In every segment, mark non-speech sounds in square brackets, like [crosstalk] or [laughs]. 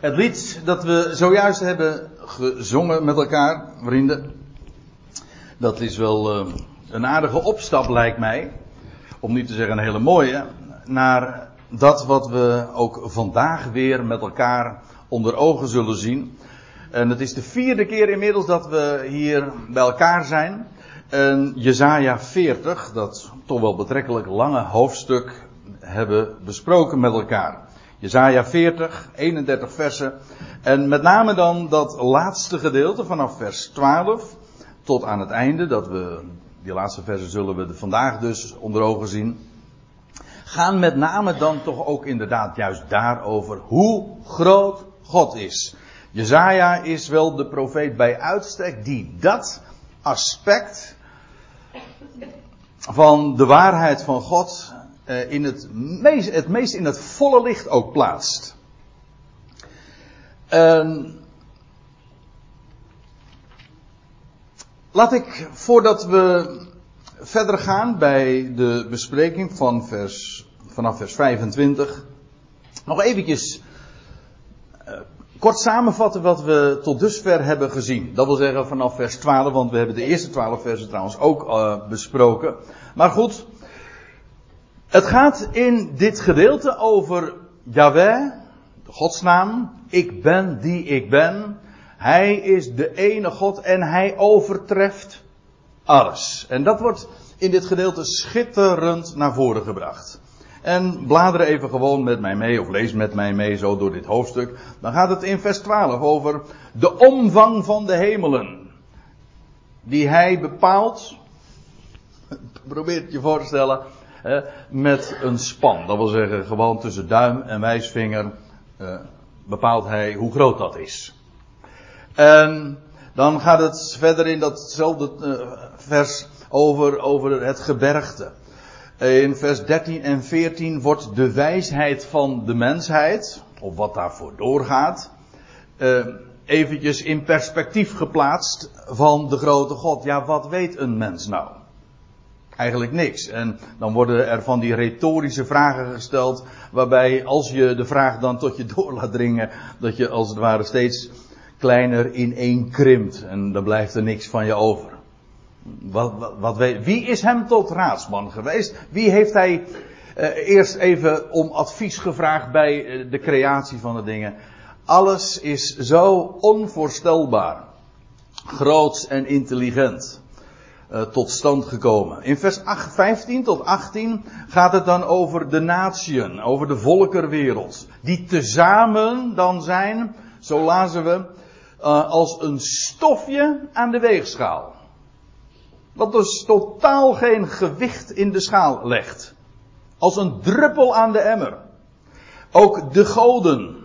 Het lied dat we zojuist hebben gezongen met elkaar, vrienden. Dat is wel uh, een aardige opstap, lijkt mij. Om niet te zeggen een hele mooie. Naar dat wat we ook vandaag weer met elkaar onder ogen zullen zien. En het is de vierde keer inmiddels dat we hier bij elkaar zijn. En Jezaja 40, dat toch wel betrekkelijk lange hoofdstuk, hebben besproken met elkaar. Jezaja 40, 31 versen. En met name dan dat laatste gedeelte vanaf vers 12 tot aan het einde. Dat we, die laatste versen zullen we vandaag dus onder ogen zien. Gaan met name dan toch ook inderdaad juist daarover hoe groot God is. Jezaja is wel de profeet bij uitstek die dat aspect van de waarheid van God eh, in het, meest, het meest in het volle licht ook plaatst. laat ik, voordat we verder gaan bij de bespreking van vers, vanaf vers 25, nog eventjes uh, kort samenvatten wat we tot dusver hebben gezien. Dat wil zeggen vanaf vers 12, want we hebben de eerste 12 versen trouwens ook uh, besproken. Maar goed, het gaat in dit gedeelte over Yahweh, de godsnaam. Ik ben die ik ben. Hij is de ene God en hij overtreft alles. En dat wordt in dit gedeelte schitterend naar voren gebracht. En blader even gewoon met mij mee, of lees met mij mee zo door dit hoofdstuk. Dan gaat het in vers 12 over de omvang van de hemelen. Die hij bepaalt. [laughs] Probeer het je voor te stellen met een span. Dat wil zeggen, gewoon tussen duim en wijsvinger uh, bepaalt hij hoe groot dat is. En dan gaat het verder in datzelfde uh, vers over, over het gebergte. In vers 13 en 14 wordt de wijsheid van de mensheid, of wat daarvoor doorgaat, uh, eventjes in perspectief geplaatst van de grote God. Ja, wat weet een mens nou? Eigenlijk niks. En dan worden er van die retorische vragen gesteld, waarbij als je de vraag dan tot je door laat dringen, dat je als het ware steeds kleiner één krimpt en dan blijft er niks van je over. Wat, wat, wat wie is hem tot raadsman geweest? Wie heeft hij eh, eerst even om advies gevraagd bij eh, de creatie van de dingen? Alles is zo onvoorstelbaar, groots en intelligent. Uh, tot stand gekomen. In vers 8, 15 tot 18 gaat het dan over de natieën, over de volkerwereld. Die tezamen dan zijn, zo lazen we, uh, als een stofje aan de weegschaal. Dat dus totaal geen gewicht in de schaal legt. Als een druppel aan de emmer. Ook de goden.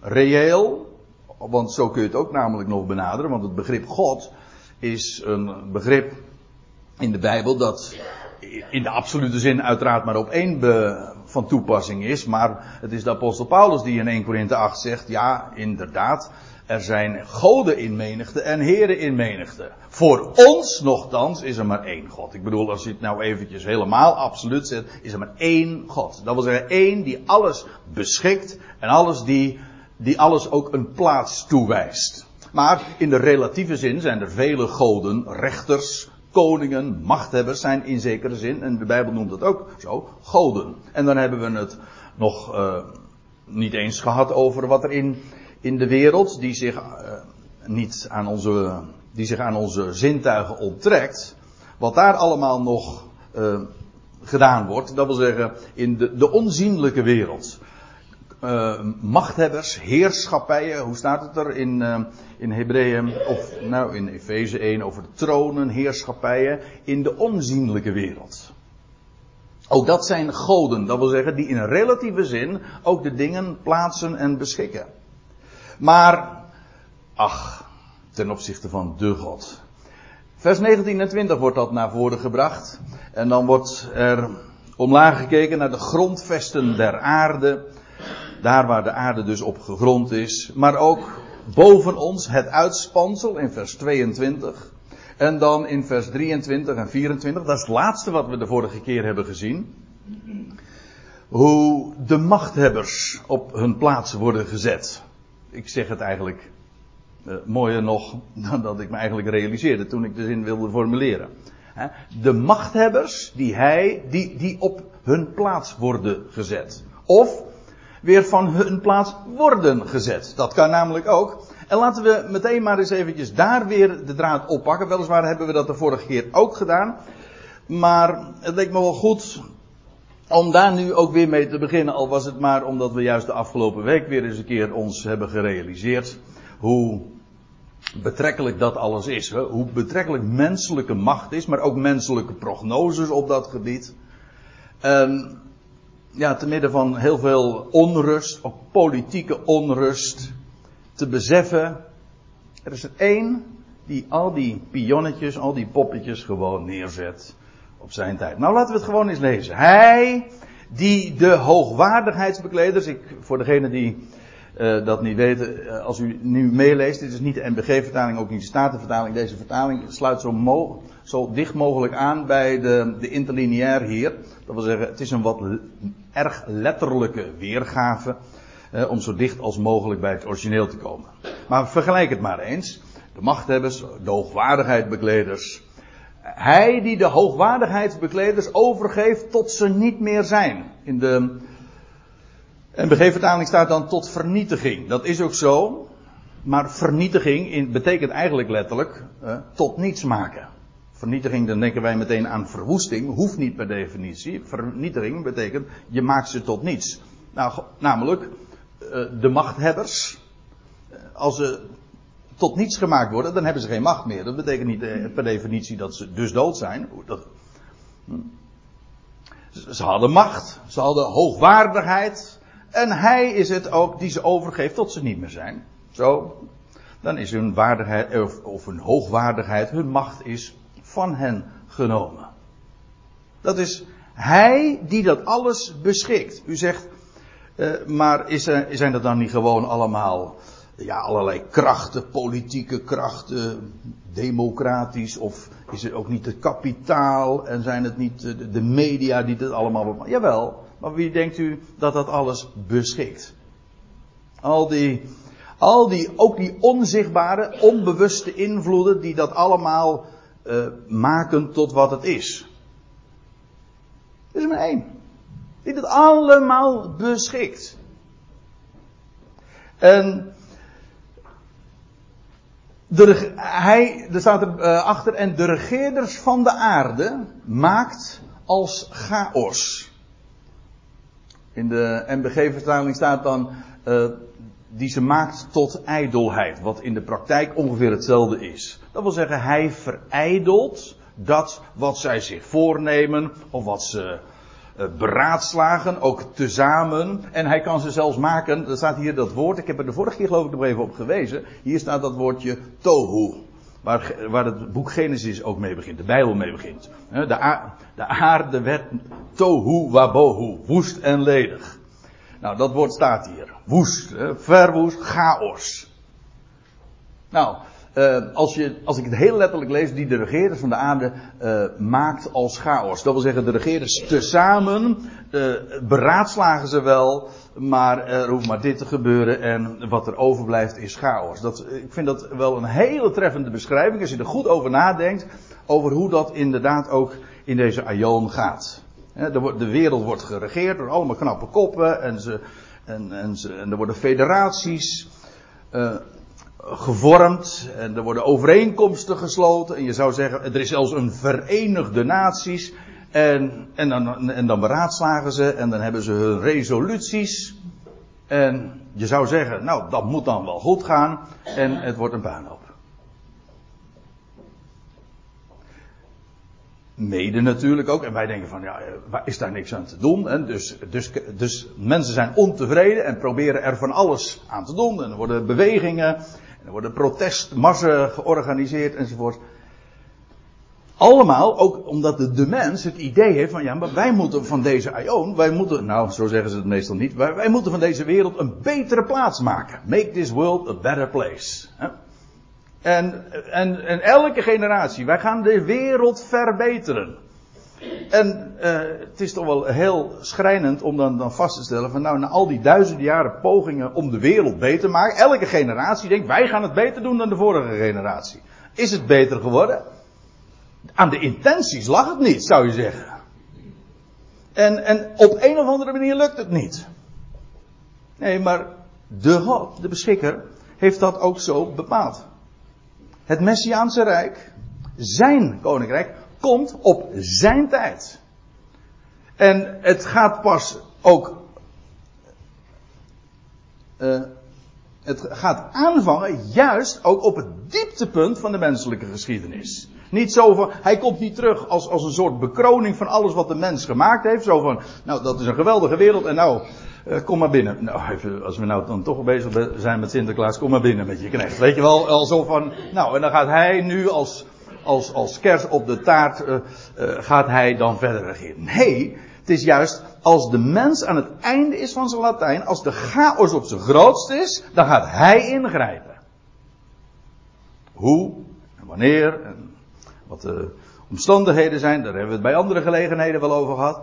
Reëel, want zo kun je het ook namelijk nog benaderen, want het begrip God is een begrip in de Bijbel dat in de absolute zin uiteraard maar op één van toepassing is. Maar het is de apostel Paulus die in 1 Korinthe 8 zegt, ja inderdaad, er zijn goden in menigte en heren in menigte. Voor ons nogthans is er maar één God. Ik bedoel, als je het nou eventjes helemaal absoluut zet, is er maar één God. Dat wil zeggen één die alles beschikt en alles die, die alles ook een plaats toewijst. Maar in de relatieve zin zijn er vele goden, rechters, koningen, machthebbers zijn in zekere zin, en de Bijbel noemt het ook zo, goden. En dan hebben we het nog uh, niet eens gehad over wat er in, in de wereld, die zich, uh, niet aan onze, die zich aan onze zintuigen onttrekt, wat daar allemaal nog uh, gedaan wordt, dat wil zeggen in de, de onzienlijke wereld uh, machthebbers, heerschappijen. Hoe staat het er in, uh, in Hebreeën, of nou in Efeze 1 over de tronen, heerschappijen in de onzienlijke wereld. Ook dat zijn goden, dat wil zeggen die in een relatieve zin ook de dingen plaatsen en beschikken. Maar, ach, ten opzichte van de God. Vers 19 en 20 wordt dat naar voren gebracht. En dan wordt er omlaag gekeken naar de grondvesten der aarde. Daar waar de aarde dus op gegrond is. Maar ook boven ons het uitspansel in vers 22. En dan in vers 23 en 24. Dat is het laatste wat we de vorige keer hebben gezien. hoe de machthebbers op hun plaats worden gezet. Ik zeg het eigenlijk uh, mooier nog [laughs] dan dat ik me eigenlijk realiseerde toen ik de zin wilde formuleren. De machthebbers die hij, die, die op hun plaats worden gezet. Of weer van hun plaats worden gezet. Dat kan namelijk ook. En laten we meteen maar eens eventjes daar weer de draad oppakken. Weliswaar hebben we dat de vorige keer ook gedaan. Maar het leek me wel goed om daar nu ook weer mee te beginnen. Al was het maar omdat we juist de afgelopen week weer eens een keer ons hebben gerealiseerd. Hoe betrekkelijk dat alles is. Hoe betrekkelijk menselijke macht is. Maar ook menselijke prognoses op dat gebied. En ja, te midden van heel veel onrust, ook politieke onrust, te beseffen, er is er één die al die pionnetjes, al die poppetjes gewoon neerzet op zijn tijd. Nou, laten we het gewoon eens lezen. Hij die de hoogwaardigheidsbekleders, ik, voor degene die uh, dat niet weten, uh, als u nu meeleest, dit is niet de NBG-vertaling, ook niet de Statenvertaling. Deze vertaling sluit zo, mo zo dicht mogelijk aan bij de, de interlineair hier. Dat wil zeggen, het is een wat erg letterlijke weergave. Uh, om zo dicht als mogelijk bij het origineel te komen. Maar vergelijk het maar eens. De machthebbers, de hoogwaardigheidsbekleders. Hij die de hoogwaardigheidsbekleders overgeeft tot ze niet meer zijn. In de NBG-vertaling staat dan tot vernietiging. Dat is ook zo. Maar vernietiging in, betekent eigenlijk letterlijk uh, tot niets maken. Vernietiging, dan denken wij meteen aan verwoesting. Hoeft niet per definitie. Vernietiging betekent je maakt ze tot niets. Nou, namelijk uh, de machthebbers. Als ze tot niets gemaakt worden, dan hebben ze geen macht meer. Dat betekent niet uh, per definitie dat ze dus dood zijn. Dat, hm. Ze hadden macht, ze hadden hoogwaardigheid, en hij is het ook die ze overgeeft tot ze niet meer zijn. Zo, dan is hun waardigheid, of hun hoogwaardigheid, hun macht is van hen genomen. Dat is hij die dat alles beschikt. U zegt, uh, maar is zijn dat dan niet gewoon allemaal ja, allerlei krachten, politieke krachten, democratisch, of is het ook niet het kapitaal en zijn het niet de, media die dit allemaal? Jawel, maar wie denkt u dat dat alles beschikt? Al die, al die, ook die onzichtbare, onbewuste invloeden die dat allemaal uh, maken tot wat het is. Er is maar één. Die dat allemaal beschikt. En de, hij, er staat er uh, achter, en de regeerders van de aarde maakt als chaos. In de MBG-vertaling staat dan uh, die ze maakt tot ijdelheid, wat in de praktijk ongeveer hetzelfde is. Dat wil zeggen, hij verijdelt dat wat zij zich voornemen of wat ze uh, beraadslagen, ook tezamen. En hij kan ze zelfs maken, er staat hier dat woord, ik heb er de vorige keer geloof ik nog even op gewezen. Hier staat dat woordje tohu. Waar, waar het boek Genesis ook mee begint, de Bijbel mee begint. De, de aarde werd tohu wabohu, woest en ledig. Nou, dat woord staat hier. Woest, verwoest, chaos. Nou, uh, als, je, als ik het heel letterlijk lees, die de regeerders van de aarde uh, maakt als chaos. Dat wil zeggen, de regeerders tezamen uh, beraadslagen ze wel, maar er hoeft maar dit te gebeuren en wat er overblijft is chaos. Dat, ik vind dat wel een hele treffende beschrijving als je er goed over nadenkt, over hoe dat inderdaad ook in deze aion gaat. De wereld wordt geregeerd door allemaal knappe koppen en, ze, en, en, ze, en er worden federaties gevormd en er worden overeenkomsten gesloten. En je zou zeggen, er is zelfs een Verenigde Naties. En, en, dan, en dan beraadslagen ze en dan hebben ze hun resoluties. En je zou zeggen, nou dat moet dan wel goed gaan. En het wordt een puinhoop. Mede natuurlijk ook. En wij denken van, ja, is daar niks aan te doen? En dus, dus, dus mensen zijn ontevreden en proberen er van alles aan te doen. En er worden bewegingen er worden protestmassen georganiseerd enzovoort. Allemaal ook omdat de, de mens het idee heeft van ja, maar wij moeten van deze aion, wij moeten, nou zo zeggen ze het meestal niet, wij, wij moeten van deze wereld een betere plaats maken. Make this world a better place. En, en, en elke generatie, wij gaan de wereld verbeteren. En uh, het is toch wel heel schrijnend om dan, dan vast te stellen van nou, na al die duizenden jaren pogingen om de wereld beter te maken, elke generatie denkt wij gaan het beter doen dan de vorige generatie. Is het beter geworden? Aan de intenties lag het niet, zou je zeggen. En, en op een of andere manier lukt het niet. Nee, maar de God, de beschikker, heeft dat ook zo bepaald. Het Messiaanse Rijk, zijn koninkrijk, komt op zijn tijd. En het gaat pas ook. Uh, het gaat aanvangen juist ook op het dieptepunt van de menselijke geschiedenis. Niet zo van, hij komt niet terug als, als een soort bekroning van alles wat de mens gemaakt heeft. Zo van, nou dat is een geweldige wereld en nou, uh, kom maar binnen. Nou, even, als we nou dan toch bezig zijn met Sinterklaas, kom maar binnen met je knecht. Weet je wel, al zo van, nou en dan gaat hij nu als, als, als kers op de taart, uh, gaat hij dan verder regeren. Nee, het is juist als de mens aan het einde is van zijn Latijn, als de chaos op zijn grootst is, dan gaat hij ingrijpen. Hoe en wanneer en wat de omstandigheden zijn, daar hebben we het bij andere gelegenheden wel over gehad.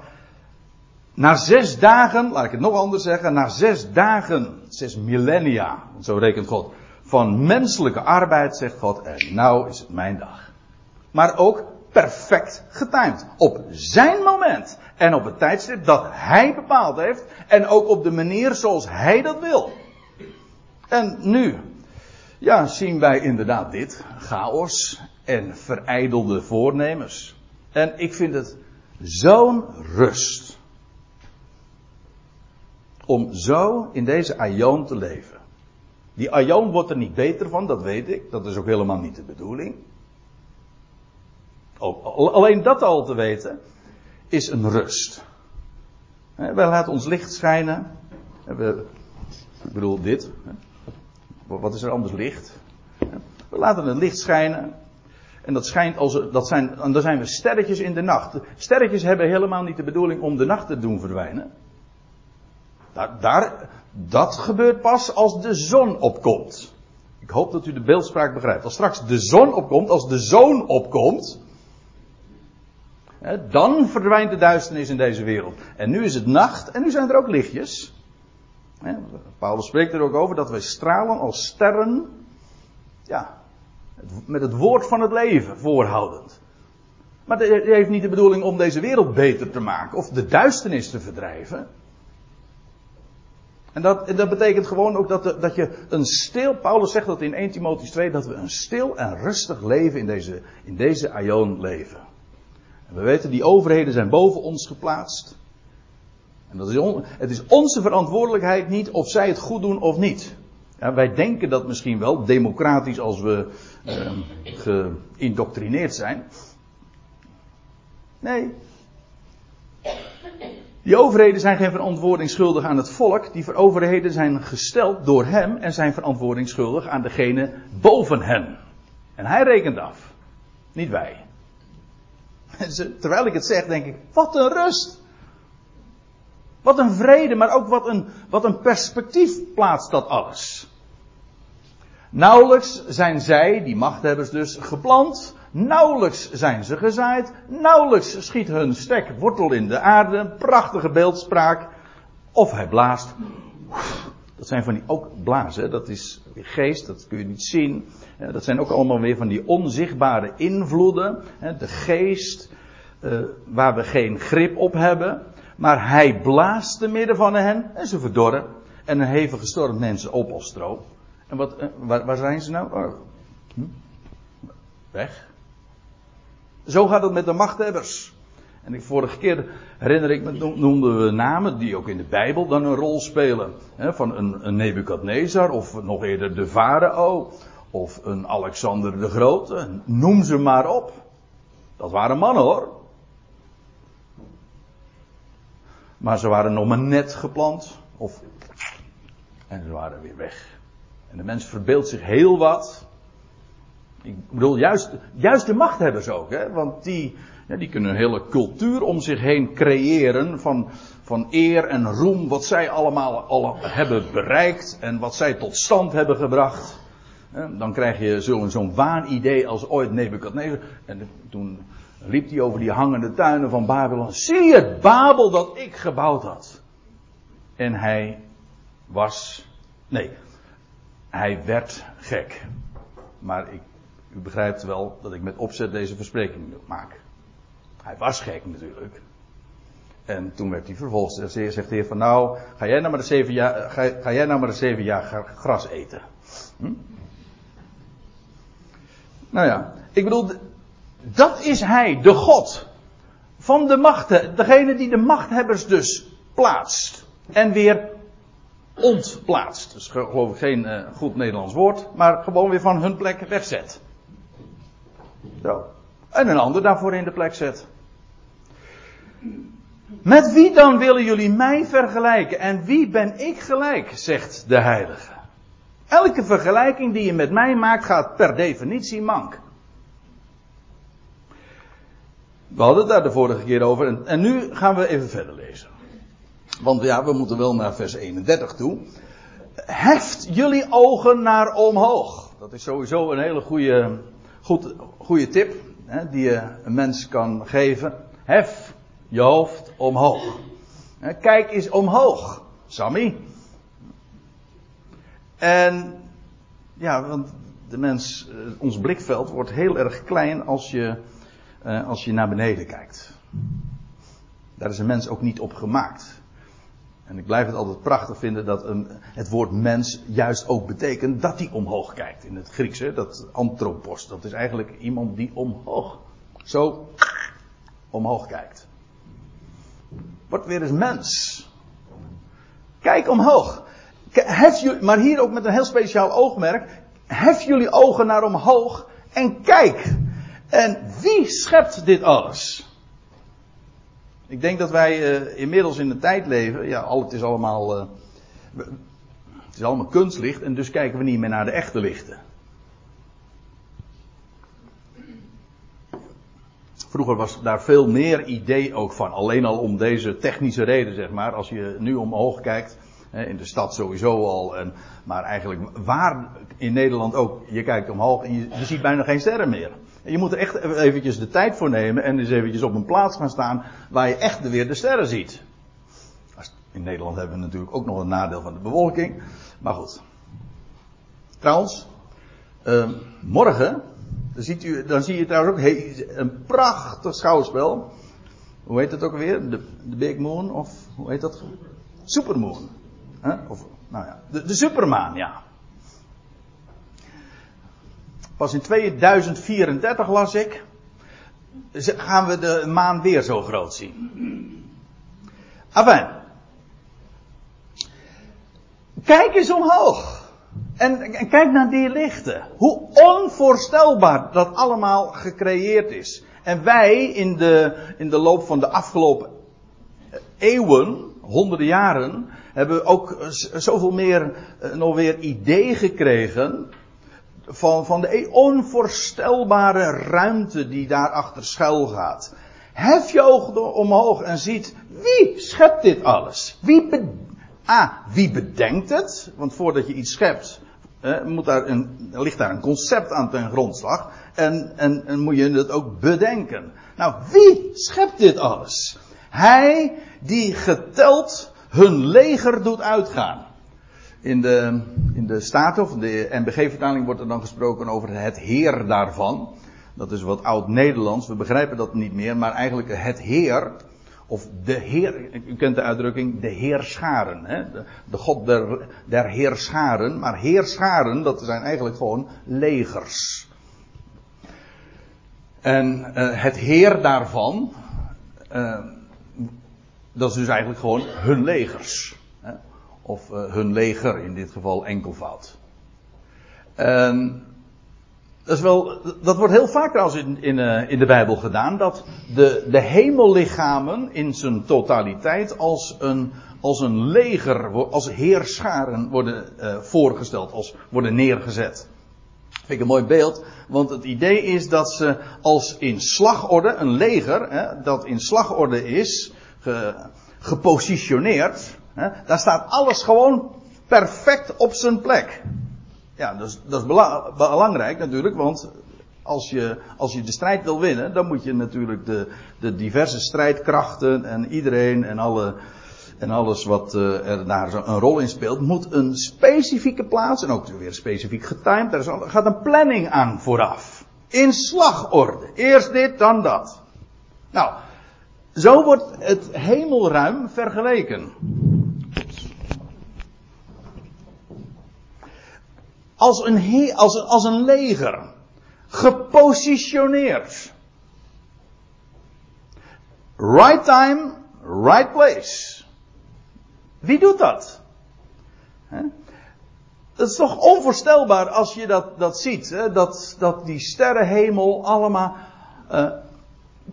Na zes dagen, laat ik het nog anders zeggen, na zes dagen, zes millennia, zo rekent God, van menselijke arbeid, zegt God, en nou is het mijn dag. Maar ook perfect getimed. Op zijn moment. En op het tijdstip dat hij bepaald heeft. En ook op de manier zoals hij dat wil. En nu, ja, zien wij inderdaad dit. Chaos en verijdelde voornemens. En ik vind het zo'n rust. Om zo in deze aion te leven. Die aion wordt er niet beter van, dat weet ik. Dat is ook helemaal niet de bedoeling. Alleen dat al te weten is een rust. Wij laten ons licht schijnen. Ik bedoel dit. Wat is er anders licht? We laten het licht schijnen. En dat schijnt als, dat zijn, en dan zijn we sterretjes in de nacht. Sterretjes hebben helemaal niet de bedoeling om de nacht te doen verdwijnen. Daar, daar, dat gebeurt pas als de zon opkomt. Ik hoop dat u de beeldspraak begrijpt. Als straks de zon opkomt, als de zoon opkomt, dan verdwijnt de duisternis in deze wereld. En nu is het nacht en nu zijn er ook lichtjes. Paulus spreekt er ook over dat wij stralen als sterren. Ja, met het woord van het leven voorhoudend. Maar hij heeft niet de bedoeling om deze wereld beter te maken of de duisternis te verdrijven. En dat, dat betekent gewoon ook dat, dat je een stil, Paulus zegt dat in 1 Timotheüs 2, dat we een stil en rustig leven in deze, in deze leven. We weten, die overheden zijn boven ons geplaatst. En dat is het is onze verantwoordelijkheid niet of zij het goed doen of niet. Ja, wij denken dat misschien wel, democratisch als we uh, geïndoctrineerd zijn. Nee. Die overheden zijn geen verantwoording schuldig aan het volk. Die overheden zijn gesteld door hem en zijn verantwoording schuldig aan degene boven hen. En hij rekent af. Niet wij. Terwijl ik het zeg, denk ik, wat een rust. Wat een vrede, maar ook wat een, wat een perspectief plaatst dat alles. Nauwelijks zijn zij, die machthebbers dus, geplant. Nauwelijks zijn ze gezaaid. Nauwelijks schiet hun stek wortel in de aarde. Prachtige beeldspraak. Of hij blaast. Dat zijn van die ook blazen. Dat is geest, dat kun je niet zien. Dat zijn ook allemaal weer van die onzichtbare invloeden. De geest, eh, waar we geen grip op hebben. Maar hij blaast te midden van hen en ze verdorren. En een hevige storm mensen op als stroop. En wat, eh, waar, waar, zijn ze nou? Oh. Hm? Weg. Zo gaat het met de machthebbers. En de vorige keer herinner ik me, noemden we namen die ook in de Bijbel dan een rol spelen. van een, een Nebukadnezar of nog eerder de Farao of een Alexander de Grote. Noem ze maar op. Dat waren mannen hoor. Maar ze waren nog maar net geplant. Of, en ze waren weer weg. En de mens verbeeldt zich heel wat. Ik bedoel, juist, juist de machthebbers ook, hè? want die, ja, die kunnen een hele cultuur om zich heen creëren van, van eer en roem, wat zij allemaal al hebben bereikt en wat zij tot stand hebben gebracht. Dan krijg je zo'n zo'n waanidee als ooit Nebuchadnezzar. En toen liep hij over die hangende tuinen van Babylon. Zie het Babel dat ik gebouwd had. En hij was, nee, hij werd gek. Maar ik, u begrijpt wel dat ik met opzet deze verspreking maak. Hij was gek natuurlijk. En toen werd hij vervolgd. Zegt de heer van nou, ga jij nou maar de zeven jaar, ga, ga jij nou maar de zeven jaar gras eten. Hm? Nou ja, ik bedoel, dat is hij, de God. Van de machten, degene die de machthebbers dus plaatst. En weer ontplaatst. Dus geloof ik geen uh, goed Nederlands woord, maar gewoon weer van hun plek wegzet. Zo. En een ander daarvoor in de plek zet. Met wie dan willen jullie mij vergelijken? En wie ben ik gelijk, zegt de heilige. Elke vergelijking die je met mij maakt gaat per definitie mank. We hadden het daar de vorige keer over en, en nu gaan we even verder lezen. Want ja, we moeten wel naar vers 31 toe. Heft jullie ogen naar omhoog. Dat is sowieso een hele goede, goed, goede tip hè, die je een mens kan geven. Hef je hoofd omhoog. Kijk eens omhoog, Sammy. En ja, want de mens, eh, ons blikveld wordt heel erg klein als je, eh, als je naar beneden kijkt. Daar is een mens ook niet op gemaakt. En ik blijf het altijd prachtig vinden dat een, het woord mens juist ook betekent dat hij omhoog kijkt. In het Grieks, hè, dat anthropos, dat is eigenlijk iemand die omhoog, zo omhoog kijkt. Wordt weer eens mens. Kijk omhoog. Hef jullie, maar hier ook met een heel speciaal oogmerk. Hef jullie ogen naar omhoog en kijk. En wie schept dit alles? Ik denk dat wij uh, inmiddels in de tijd leven. Ja, al, het is allemaal. Uh, het is allemaal kunstlicht en dus kijken we niet meer naar de echte lichten. Vroeger was daar veel meer idee ook van. Alleen al om deze technische reden, zeg maar. Als je nu omhoog kijkt. In de stad sowieso al. En, maar eigenlijk waar in Nederland ook. Je kijkt omhoog en je, ziet bijna geen sterren meer. En je moet er echt eventjes de tijd voor nemen. En eens eventjes op een plaats gaan staan. Waar je echt weer de sterren ziet. In Nederland hebben we natuurlijk ook nog een nadeel van de bewolking. Maar goed. Trouwens. Uh, morgen dan, ziet u, dan zie je trouwens ook een prachtig schouwspel. Hoe heet dat ook weer? De, de Big Moon? Of hoe heet dat? Supermoon. Of, nou ja, de, de Supermaan, ja. Pas in 2034 las ik. Gaan we de maan weer zo groot zien. Enfin. Kijk eens omhoog. En, en, kijk naar die lichten. Hoe onvoorstelbaar dat allemaal gecreëerd is. En wij in de, in de loop van de afgelopen eeuwen, honderden jaren, hebben ook zoveel meer uh, nog weer idee gekregen van, van de onvoorstelbare ruimte die daarachter schuil gaat. Hef je ogen omhoog en ziet, wie schept dit alles? Wie, A, wie bedenkt het? Want voordat je iets schept, eh, moet daar een, ligt daar een concept aan ten grondslag. En, en, en moet je het ook bedenken. Nou, wie schept dit alles? Hij die geteld hun leger doet uitgaan. In de, in de Staten of de NBG-vertaling wordt er dan gesproken over het heer daarvan. Dat is wat oud-Nederlands, we begrijpen dat niet meer, maar eigenlijk het heer, of de Heer, u kent de uitdrukking, de Heerscharen. Hè? De, God der, der Heerscharen. Maar Heerscharen, dat zijn eigenlijk gewoon legers. En uh, het Heer daarvan, uh, dat is dus eigenlijk gewoon hun legers. Hè? Of uh, hun leger, in dit geval enkelvoud. En dat, is wel, dat wordt heel vaak als in, in, uh, in de Bijbel gedaan. Dat de, de hemellichamen in zijn totaliteit als een, als een leger, als heerscharen worden uh, voorgesteld, als worden neergezet. Vind ik een mooi beeld, want het idee is dat ze als in slagorde, een leger, hè, dat in slagorde is, ge, gepositioneerd, hè, daar staat alles gewoon perfect op zijn plek. Ja, dat is, dat is belangrijk natuurlijk, want Als je, als je de strijd wil winnen, dan moet je natuurlijk de, de diverse strijdkrachten en iedereen en, alle, en alles wat uh, er daar een rol in speelt, moet een specifieke plaats en ook weer specifiek getimed. Er gaat een planning aan vooraf. In slagorde. Eerst dit, dan dat. Nou, zo wordt het hemelruim vergeleken. Als een, he als, als een leger. Gepositioneerd. Right time, right place. Wie doet dat? Het is toch onvoorstelbaar als je dat, dat ziet. Hè? Dat, dat die sterrenhemel allemaal uh,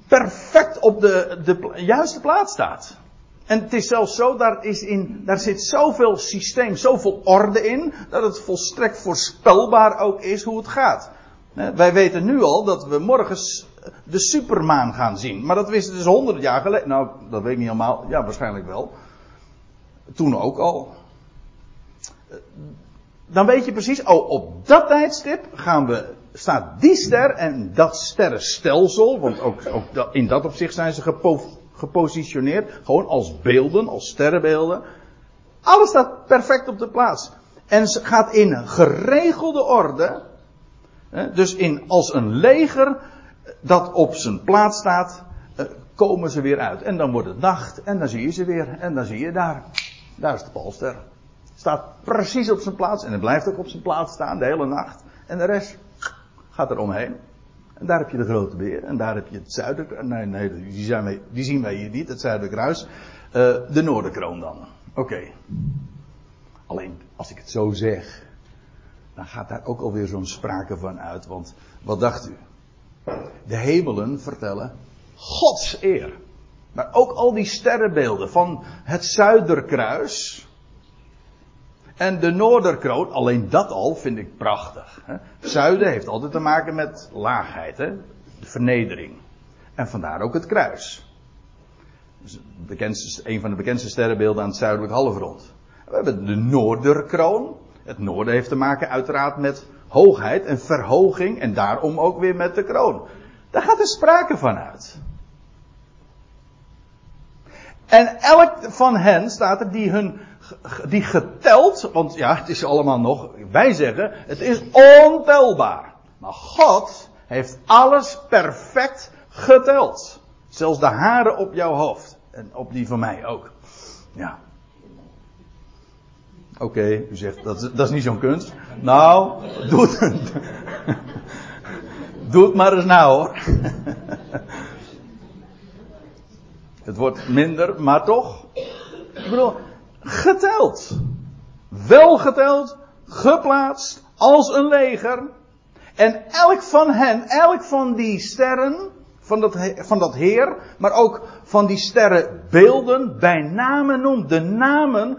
perfect op de, de juiste plaats staat. En het is zelfs zo, daar, is in, daar zit zoveel systeem, zoveel orde in, dat het volstrekt voorspelbaar ook is hoe het gaat. Wij weten nu al dat we morgens de supermaan gaan zien. Maar dat wisten dus honderd jaar geleden. Nou, dat weet ik niet helemaal. Ja, waarschijnlijk wel. Toen ook al. Dan weet je precies, oh, op dat tijdstip gaan we, staat die ster en dat sterrenstelsel, want ook, ook in dat opzicht zijn ze gepositioneerd. Gewoon als beelden, als sterrenbeelden. Alles staat perfect op de plaats. En ze gaat in geregelde orde. Dus in, als een leger dat op zijn plaats staat, eh, komen ze weer uit. En dan wordt het nacht en dan zie je ze weer. En dan zie je daar. Daar is de Poolster. Staat precies op zijn plaats. En het blijft ook op zijn plaats staan de hele nacht. En de rest gaat er omheen. En daar heb je de grote beer. En daar heb je het zuiden. Nee, nee, die, zijn wij, die zien wij hier niet, het zuiderkruis. Uh, de noorderkroon dan. Oké. Alleen, als ik het zo zeg. Dan gaat daar ook alweer zo'n sprake van uit. Want, wat dacht u? De hemelen vertellen Gods eer. Maar ook al die sterrenbeelden van het zuiderkruis. En de Noorderkroon, alleen dat al vind ik prachtig. Hè. Zuiden heeft altijd te maken met laagheid, hè? de vernedering. En vandaar ook het kruis. Bekendste, een van de bekendste sterrenbeelden aan het zuidelijk halfrond. We hebben de Noorderkroon. Het noorden heeft te maken uiteraard met hoogheid en verhoging en daarom ook weer met de kroon. Daar gaat er sprake van uit. En elk van hen staat er die hun die geteld, want ja, het is allemaal nog, wij zeggen, het is ontelbaar. Maar God heeft alles perfect geteld. Zelfs de haren op jouw hoofd. En op die van mij ook. Ja. Oké, u zegt, dat, dat is niet zo'n kunst. Nou, doe het. [laughs] doe het maar eens nou hoor. [laughs] het wordt minder, maar toch. Ik bedoel, geteld. Wel geteld, geplaatst als een leger. En elk van hen, elk van die sterren, van dat, van dat Heer, maar ook van die sterrenbeelden, bij namen noemt. De namen,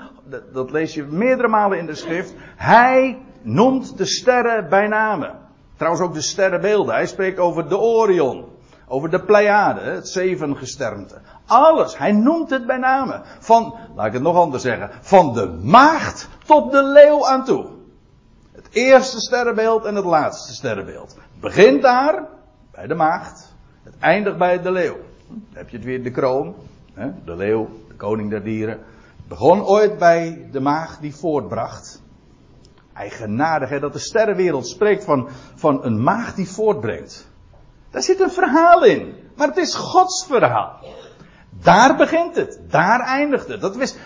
dat lees je meerdere malen in de schrift. Hij noemt de sterren bij namen. Trouwens ook de sterrenbeelden. Hij spreekt over de Orion. Over de Pleiade, het zevengesternte. Alles. Hij noemt het bij name. Van, laat ik het nog anders zeggen. Van de maagd tot de leeuw aan toe. Het eerste sterrenbeeld en het laatste sterrenbeeld. Begint daar, bij de maagd. Het eindigt bij de leeuw. Dan heb je het weer de kroon. Hè? De leeuw, de koning der dieren. Begon ooit bij de maagd die voortbracht. Eigenaardig hè, dat de sterrenwereld spreekt van, van een maagd die voortbrengt. Daar zit een verhaal in. Maar het is Gods verhaal. Daar begint het. Daar eindigt het. Dat,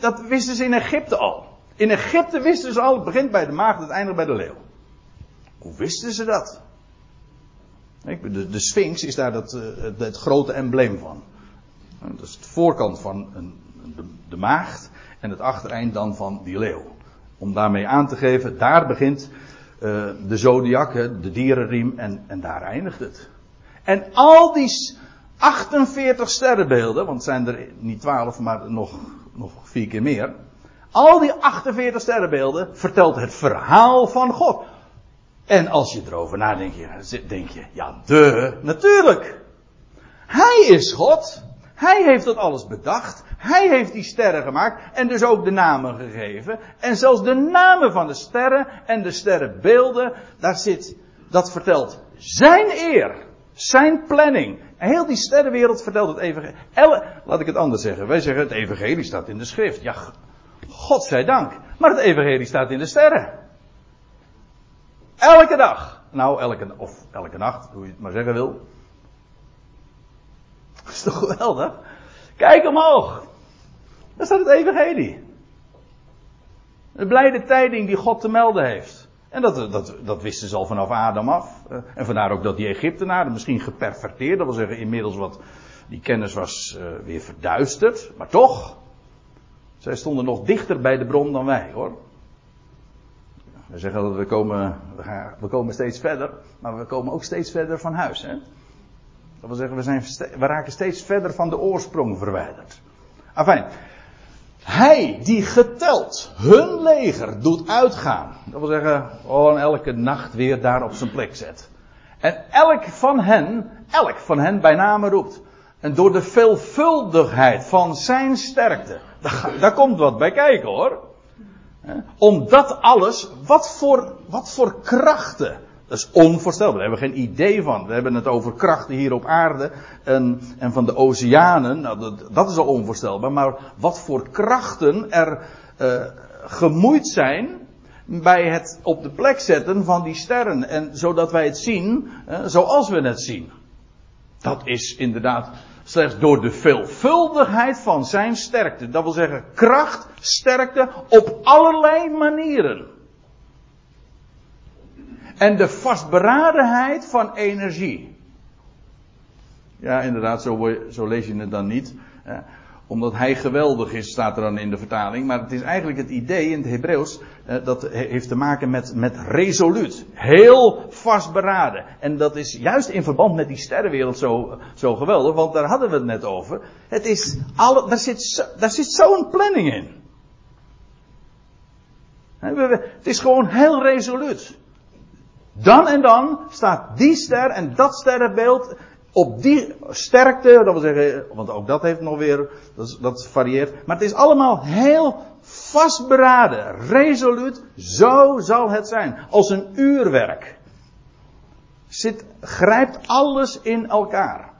dat wisten ze in Egypte al. In Egypte wisten ze al, het begint bij de maagd, het eindigt bij de leeuw. Hoe wisten ze dat? De, de Sphinx is daar dat, eh, het grote embleem van. Dat is de voorkant van een, de, de maagd en het achtereind dan van die leeuw. Om daarmee aan te geven, daar begint uh, de zodiac, de dierenriem, en, en daar eindigt het. En al die 48 sterrenbeelden, want zijn er niet 12, maar nog, nog vier keer meer. Al die 48 sterrenbeelden vertelt het verhaal van God. En als je erover nadenkt, denk je, ja, de, natuurlijk. Hij is God. Hij heeft dat alles bedacht. Hij heeft die sterren gemaakt en dus ook de namen gegeven. En zelfs de namen van de sterren en de sterrenbeelden, daar zit, dat vertelt zijn eer. Zijn planning. Heel die sterrenwereld vertelt het evangelie. Laat ik het anders zeggen. Wij zeggen het evangelie staat in de schrift. Ja, God zij dank. Maar het evangelie staat in de sterren. Elke dag. Nou, elke, of elke nacht, hoe je het maar zeggen wil. Dat [laughs] is toch geweldig? Kijk omhoog. Daar staat het evangelie. De blijde tijding die God te melden heeft. En dat, dat, dat wisten ze al vanaf Adam af. Eh, en vandaar ook dat die Egyptenaren misschien geperverteerd, dat wil zeggen inmiddels wat, die kennis was uh, weer verduisterd. Maar toch, zij stonden nog dichter bij de bron dan wij hoor. We zeggen dat we komen, we, gaan, we komen steeds verder, maar we komen ook steeds verder van huis. Hè? Dat wil zeggen, we, zijn, we raken steeds verder van de oorsprong verwijderd. Afijn, hij die geteld hun leger doet uitgaan. Dat wil zeggen, gewoon elke nacht weer daar op zijn plek zet. En elk van hen, elk van hen bij name roept. En door de veelvuldigheid van zijn sterkte. Daar, daar komt wat bij kijken hoor. Omdat alles, wat voor, wat voor krachten dat is onvoorstelbaar. Daar hebben we geen idee van. We hebben het over krachten hier op aarde en, en van de oceanen. Nou, dat, dat, is al onvoorstelbaar. Maar wat voor krachten er uh, gemoeid zijn bij het op de plek zetten van die sterren. En zodat wij het zien uh, zoals we het zien. Dat is inderdaad slechts door de veelvuldigheid van zijn sterkte. Dat wil zeggen kracht, sterkte op allerlei manieren. En de vastberadenheid van energie. Ja, inderdaad, zo, zo lees je het dan niet. omdat hij geweldig is, staat er dan in de vertaling. Maar het is eigenlijk het idee in het Hebreeuws. dat heeft te maken met, met resoluut. Heel vastberaden. En dat is juist in verband met die sterrenwereld zo, zo geweldig. Want daar hadden we het net over. Het is alle, daar zit, daar zit zo'n planning in. Het is gewoon heel resoluut. Dan en dan staat die ster en dat sterrenbeeld op die sterkte, dat wil zeggen, want ook dat heeft nog weer, dat, dat varieert. Maar het is allemaal heel vastberaden, resoluut, zo zal het zijn. Als een uurwerk. Zit, grijpt alles in elkaar.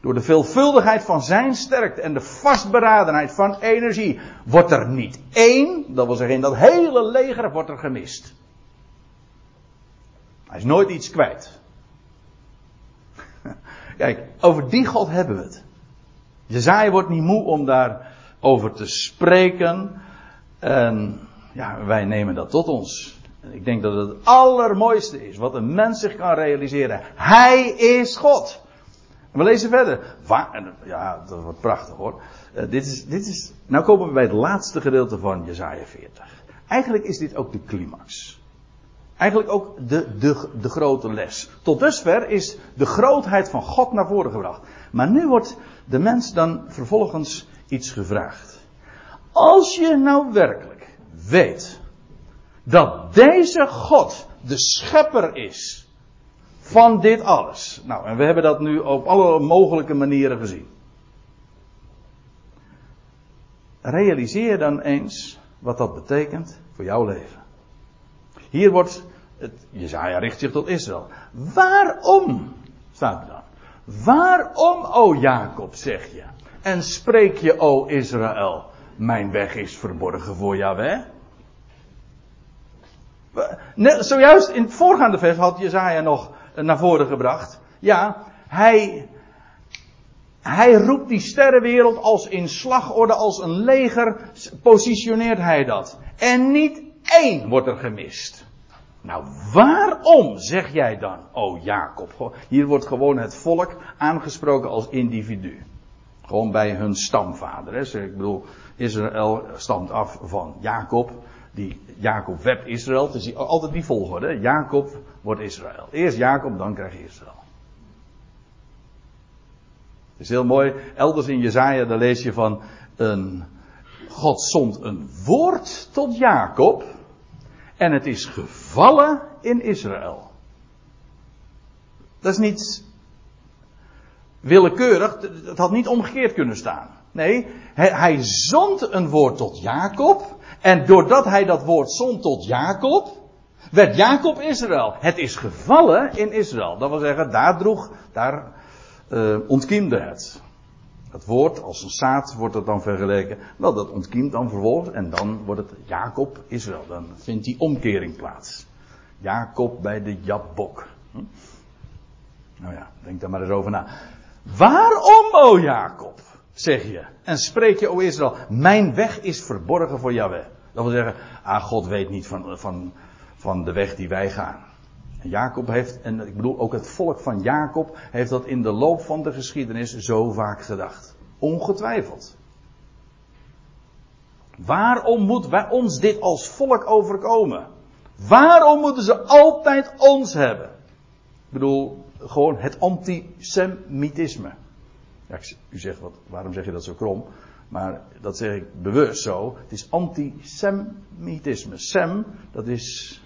Door de veelvuldigheid van zijn sterkte en de vastberadenheid van energie wordt er niet één, dat wil zeggen in dat hele leger wordt er gemist. Hij is nooit iets kwijt. [laughs] Kijk, over die God hebben we het. Jezaja wordt niet moe om daarover te spreken. En ja, wij nemen dat tot ons. Ik denk dat het het allermooiste is wat een mens zich kan realiseren. Hij is God. We lezen verder. Ja, dat wordt prachtig hoor. Uh, dit is, dit is, nou komen we bij het laatste gedeelte van Jezaja 40. Eigenlijk is dit ook de climax. Eigenlijk ook de, de, de grote les. Tot dusver is de grootheid van God naar voren gebracht. Maar nu wordt de mens dan vervolgens iets gevraagd. Als je nou werkelijk weet dat deze God de schepper is van dit alles. Nou, en we hebben dat nu op alle mogelijke manieren gezien. Realiseer dan eens wat dat betekent voor jouw leven. Hier wordt, het, Jezaja richt zich tot Israël. Waarom, staat er dan. Waarom, o Jacob, zeg je. En spreek je, o Israël, mijn weg is verborgen voor Yahweh. Zojuist in het voorgaande vers had Jezaja nog naar voren gebracht. Ja, hij, hij roept die sterrenwereld als in slagorde, als een leger, positioneert hij dat. En niet één wordt er gemist. Nou, waarom zeg jij dan, oh Jacob? Hier wordt gewoon het volk aangesproken als individu. Gewoon bij hun stamvader. Hè. Ik bedoel, Israël stamt af van Jacob. Die Jacob werd Israël. Het is altijd die volgorde. Jacob wordt Israël. Eerst Jacob, dan krijg je Israël. Het is heel mooi. Elders in Jezaja, daar lees je van een God zond een woord tot Jacob. En het is gevallen in Israël. Dat is niet willekeurig. Het had niet omgekeerd kunnen staan. Nee, hij, zond een woord tot Jacob. En doordat hij dat woord zond tot Jacob, werd Jacob Israël. Het is gevallen in Israël. Dat wil zeggen, daar droeg, daar uh, ontkiemde het. Het woord als een zaad wordt het dan vergeleken. Wel, dat ontkiemt dan vervolgens en dan wordt het Jacob Israël. Dan vindt die omkering plaats. Jacob bij de Jabok. Hm? Nou ja, denk daar maar eens over na. Waarom, o Jacob, zeg je, en spreek je, o Israël, mijn weg is verborgen voor Yahweh. Dat wil zeggen, ah, God weet niet van, van, van de weg die wij gaan. Jacob heeft, en ik bedoel ook het volk van Jacob, heeft dat in de loop van de geschiedenis zo vaak gedacht. Ongetwijfeld. Waarom moet wij ons dit als volk overkomen? Waarom moeten ze altijd ons hebben? Ik bedoel, gewoon het antisemitisme. Ja, u zegt, wat, waarom zeg je dat zo krom? Maar dat zeg ik bewust zo. Het is antisemitisme. Sem, dat is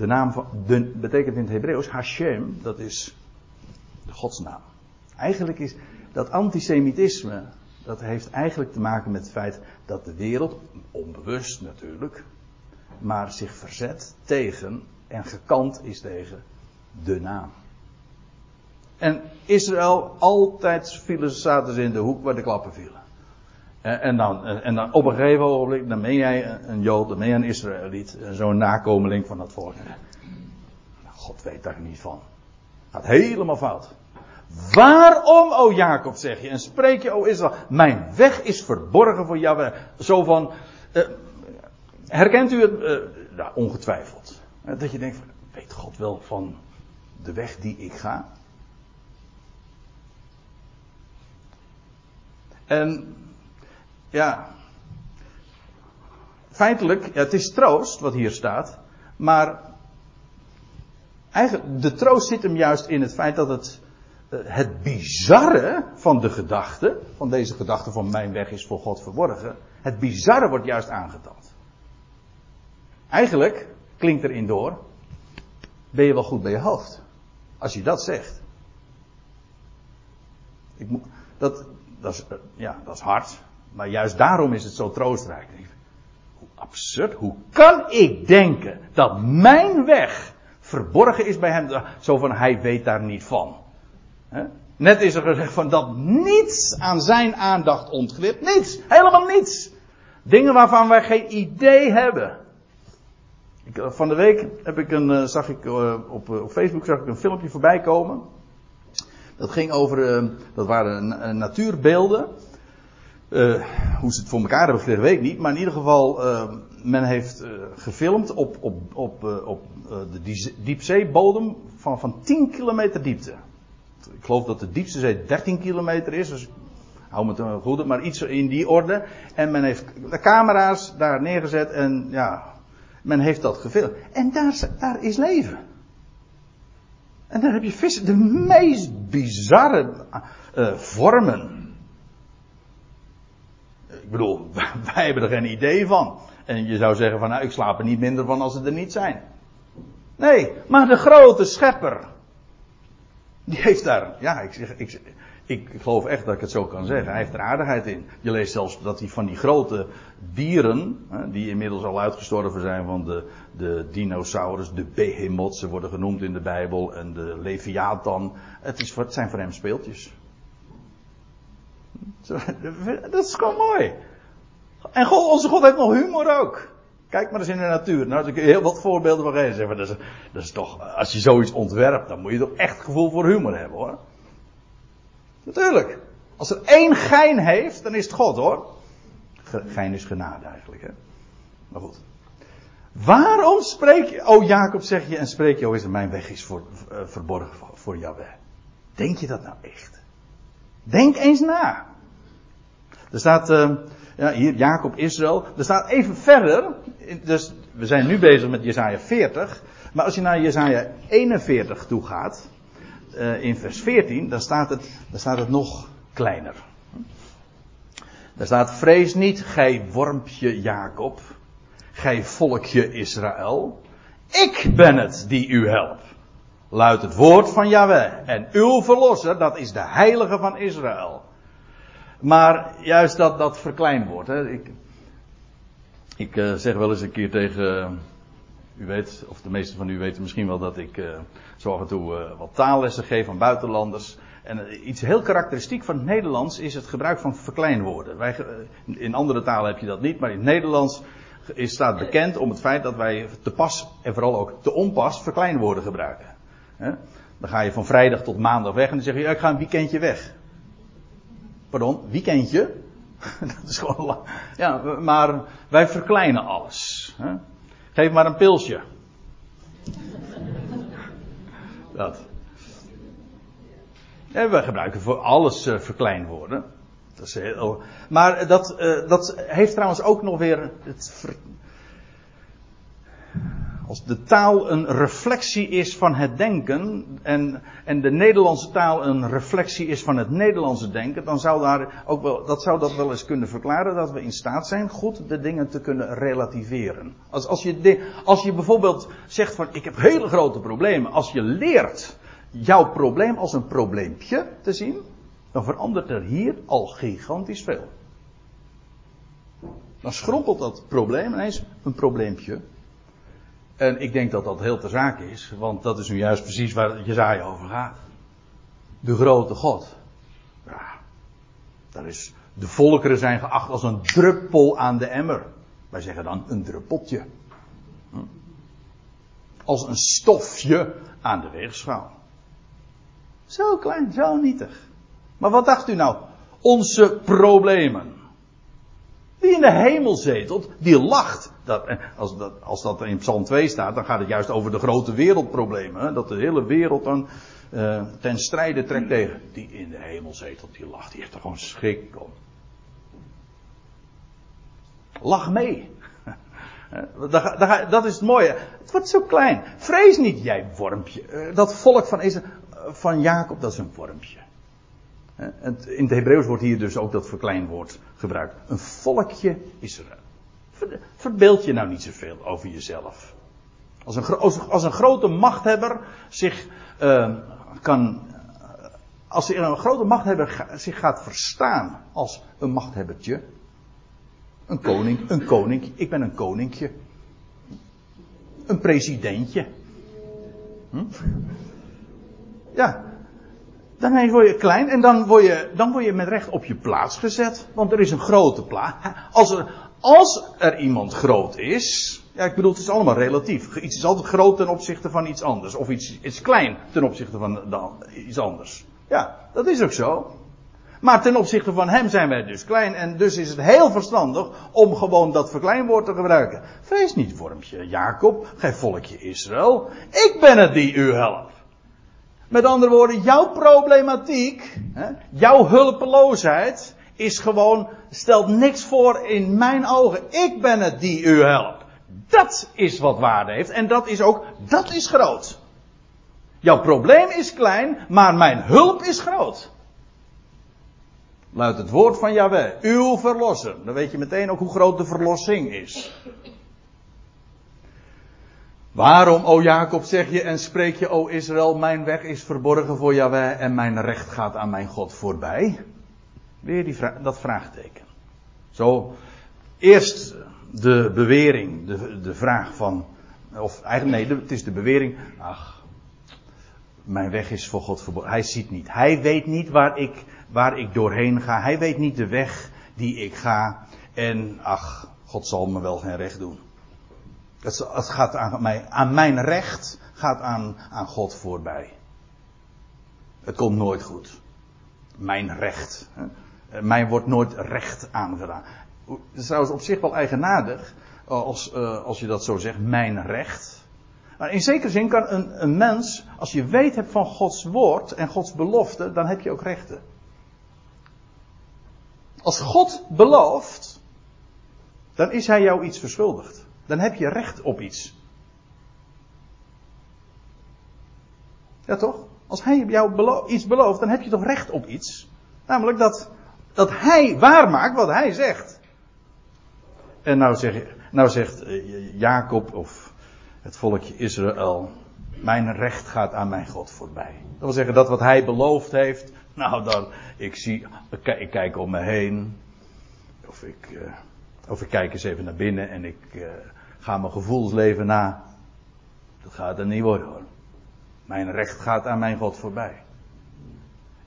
de naam van, de, betekent in het Hebreeuws Hashem, dat is de godsnaam. Eigenlijk is dat antisemitisme, dat heeft eigenlijk te maken met het feit dat de wereld, onbewust natuurlijk, maar zich verzet tegen en gekant is tegen de naam. En Israël, altijd vielen ze in de hoek waar de klappen vielen. En dan, en dan op een gegeven ogenblik, dan ben jij een Jood, dan ben jij een Israëliet, zo'n nakomeling van dat volk. God weet daar niet van. Gaat helemaal fout. Waarom, o Jacob, zeg je, en spreek je, o Israël, mijn weg is verborgen voor jou. Zo van, uh, herkent u het? Ongetwijfeld. Dat je denkt, weet God wel van de weg die ik ga? En ja, feitelijk, ja, het is troost wat hier staat, maar eigenlijk, de troost zit hem juist in het feit dat het, eh, het bizarre van de gedachte, van deze gedachte van mijn weg is voor God verborgen, het bizarre wordt juist aangetoond. Eigenlijk klinkt erin door, ben je wel goed bij je hoofd. Als je dat zegt. Ik moet, dat, dat, is, eh, ja, dat is hard. Maar juist daarom is het zo troostrijk. Hoe absurd. Hoe kan ik denken dat mijn weg verborgen is bij hem? Zo van hij weet daar niet van. Net is er gezegd van dat niets aan zijn aandacht ontglipt. Niets. Helemaal niets. Dingen waarvan wij geen idee hebben. Ik, eh, van de week heb ik een, eh, zag ik op, op Facebook zag ik een filmpje voorbij komen. Dat ging over, dat waren natuurbeelden. Uh, hoe ze het voor elkaar hebben gekregen, weet ik niet. Maar in ieder geval, uh, men heeft uh, gefilmd op, op, op, op de diepzeebodem van, van 10 kilometer diepte. Ik geloof dat de diepste zee 13 kilometer is. Dus hou me te goed, maar iets in die orde. En men heeft de camera's daar neergezet en ja, men heeft dat gefilmd. En daar, daar is leven. En dan heb je vissen, de meest bizarre vormen. Ik bedoel, [laughs] wij hebben er geen idee van. En je zou zeggen van, nou, ik slaap er niet minder van als ze er niet zijn. Nee, maar de grote schepper. Die heeft daar, ja, ik, zeg, ik, ik, geloof echt dat ik het zo kan zeggen. Hij heeft er aardigheid in. Je leest zelfs dat hij van die grote dieren, die inmiddels al uitgestorven zijn van de, de dinosaurus, de behemoth, ze worden genoemd in de Bijbel, en de leviathan. Het, is, het zijn voor hem speeltjes. [laughs] Dat is gewoon mooi. En God, onze God heeft nog humor ook. Kijk maar eens in de natuur. Nou, kun je heel wat voorbeelden van geven. Dat, is, dat is toch, als je zoiets ontwerpt, dan moet je toch echt gevoel voor humor hebben hoor. Natuurlijk. Als er één gein heeft, dan is het God hoor. Gein is genade eigenlijk hè. Maar goed. Waarom spreek je, oh Jacob zeg je en spreek je, oh is mijn weg is voor, uh, verborgen voor, voor. Denk je dat nou echt? Denk eens na. Er staat, uh, ja, hier Jacob Israël. Er staat even verder, dus we zijn nu bezig met Jesaja 40. Maar als je naar Jesaja 41 toe gaat, uh, in vers 14, dan staat, het, dan staat het nog kleiner. Daar staat, vrees niet, gij wormpje Jacob, gij volkje Israël. Ik ben het die u helpt. Luidt het woord van Yahweh. En uw verlosser, dat is de heilige van Israël. Maar juist dat, dat verkleind wordt. Hè. Ik, ik uh, zeg wel eens een keer tegen U weet, of de meeste van u weten misschien wel dat ik uh, en toe wat taallessen geef aan buitenlanders. En iets heel karakteristiek van het Nederlands is het gebruik van verkleinwoorden. Wij, in andere talen heb je dat niet, maar in het Nederlands is, staat bekend om het feit dat wij te pas en vooral ook te onpas verkleinwoorden gebruiken. Dan ga je van vrijdag tot maandag weg en dan zeg je, ik ga een weekendje weg. Pardon, weekendje? [laughs] dat is gewoon lang. Ja, maar wij verkleinen alles. Hè? Geef maar een pilsje. [laughs] dat. En we gebruiken voor alles uh, verkleinwoorden. Dat is heel, maar dat, uh, dat heeft trouwens ook nog weer het als de taal een reflectie is van het denken en, en de Nederlandse taal een reflectie is van het Nederlandse denken, dan zou daar ook wel, dat zou dat wel eens kunnen verklaren dat we in staat zijn goed de dingen te kunnen relativeren. Als, als, je, als je bijvoorbeeld zegt van ik heb hele grote problemen, als je leert jouw probleem als een probleempje te zien, dan verandert er hier al gigantisch veel. Dan schrompelt dat probleem ineens een probleempje. En ik denk dat dat heel ter zake is, want dat is nu juist precies waar Jezaja over gaat. De grote God. Ja, daar is, de volkeren zijn geacht als een druppel aan de emmer. Wij zeggen dan een druppeltje. Hm? Als een stofje aan de weegschaal. Zo klein, zo nietig. Maar wat dacht u nou? Onze problemen. Die in de hemel zetelt, die lacht. Dat, als, dat, als dat in Psalm 2 staat, dan gaat het juist over de grote wereldproblemen. Hè? Dat de hele wereld dan uh, ten strijde trekt tegen. Die in de hemel zetelt, die lacht. Die heeft er gewoon schrik om. Lach mee. [laughs] Dat is het mooie. Het wordt zo klein. Vrees niet, jij wormpje. Eh, dat volk van, van Jacob, dat is een wormpje. In het Hebreeuws wordt hier dus ook dat verkleinwoord gebruikt. Een volkje Israël. Verbeeld je nou niet zoveel over jezelf. Als een, als een grote machthebber zich uh, kan. Als een grote machthebber zich gaat verstaan als een machthebbertje. Een koning, een koning. Ik ben een koninkje. Een presidentje. Hm? Ja, dan word je klein en dan word je, dan word je met recht op je plaats gezet. Want er is een grote plaats. Als er, als er iemand groot is. Ja, ik bedoel, het is allemaal relatief. Iets is altijd groot ten opzichte van iets anders. Of iets is klein ten opzichte van iets anders. Ja, dat is ook zo. Maar ten opzichte van hem zijn wij dus klein. En dus is het heel verstandig om gewoon dat verkleinwoord te gebruiken. Vrees niet, vormje Jacob, gij volkje Israël. Ik ben het die u helpt. Met andere woorden, jouw problematiek, hè, jouw hulpeloosheid, is gewoon, stelt niks voor in mijn ogen. Ik ben het die u helpt. Dat is wat waarde heeft en dat is ook, dat is groot. Jouw probleem is klein, maar mijn hulp is groot. Luidt het woord van Yahweh, uw verlosser. Dan weet je meteen ook hoe groot de verlossing is. Waarom, o Jacob, zeg je en spreek je, o Israël, mijn weg is verborgen voor Yahweh en mijn recht gaat aan mijn God voorbij? Weer die dat vraagteken. Zo, eerst de bewering, de, de vraag van, of eigenlijk nee, het is de bewering, ach, mijn weg is voor God verborgen. Hij ziet niet. Hij weet niet waar ik, waar ik doorheen ga. Hij weet niet de weg die ik ga. En ach, God zal me wel geen recht doen. Het, gaat aan, mij, aan mijn recht gaat aan, aan God voorbij. Het komt nooit goed. Mijn recht. Hè. Mij wordt nooit recht aangedaan. Het is trouwens op zich wel eigenaardig als, uh, als je dat zo zegt, mijn recht. Maar in zekere zin kan een, een mens, als je weet hebt van Gods woord en Gods belofte, dan heb je ook rechten. Als God belooft, dan is hij jou iets verschuldigd dan heb je recht op iets. Ja toch? Als hij jou iets belooft, dan heb je toch recht op iets. Namelijk dat, dat hij waarmaakt wat hij zegt. En nou, zeg, nou zegt eh, Jacob of het volkje Israël, mijn recht gaat aan mijn God voorbij. Dat wil zeggen dat wat hij beloofd heeft, nou dan, ik zie, ik kijk om me heen, of ik, uh, of ik kijk eens even naar binnen en ik uh, ga mijn gevoelsleven na. Dat gaat er niet worden hoor. Mijn recht gaat aan mijn God voorbij.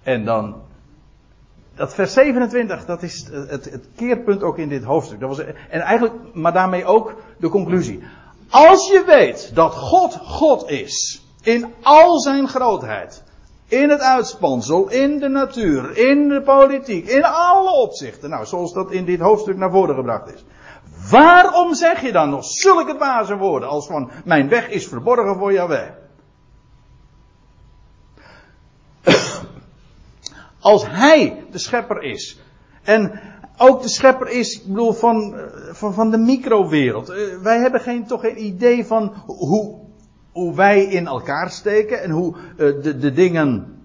En dan, dat vers 27, dat is het, het keerpunt ook in dit hoofdstuk. Dat was, en eigenlijk, maar daarmee ook de conclusie. Als je weet dat God God is, in al zijn grootheid, in het uitspansel, in de natuur, in de politiek, in alle opzichten. Nou, zoals dat in dit hoofdstuk naar voren gebracht is. Waarom zeg je dan nog zulke dwaze woorden als van mijn weg is verborgen voor jouw Als hij de schepper is. En ook de schepper is, ik bedoel, van, van, van de microwereld. Eh, wij hebben geen, toch geen idee van hoe, hoe wij in elkaar steken en hoe uh, de, de dingen,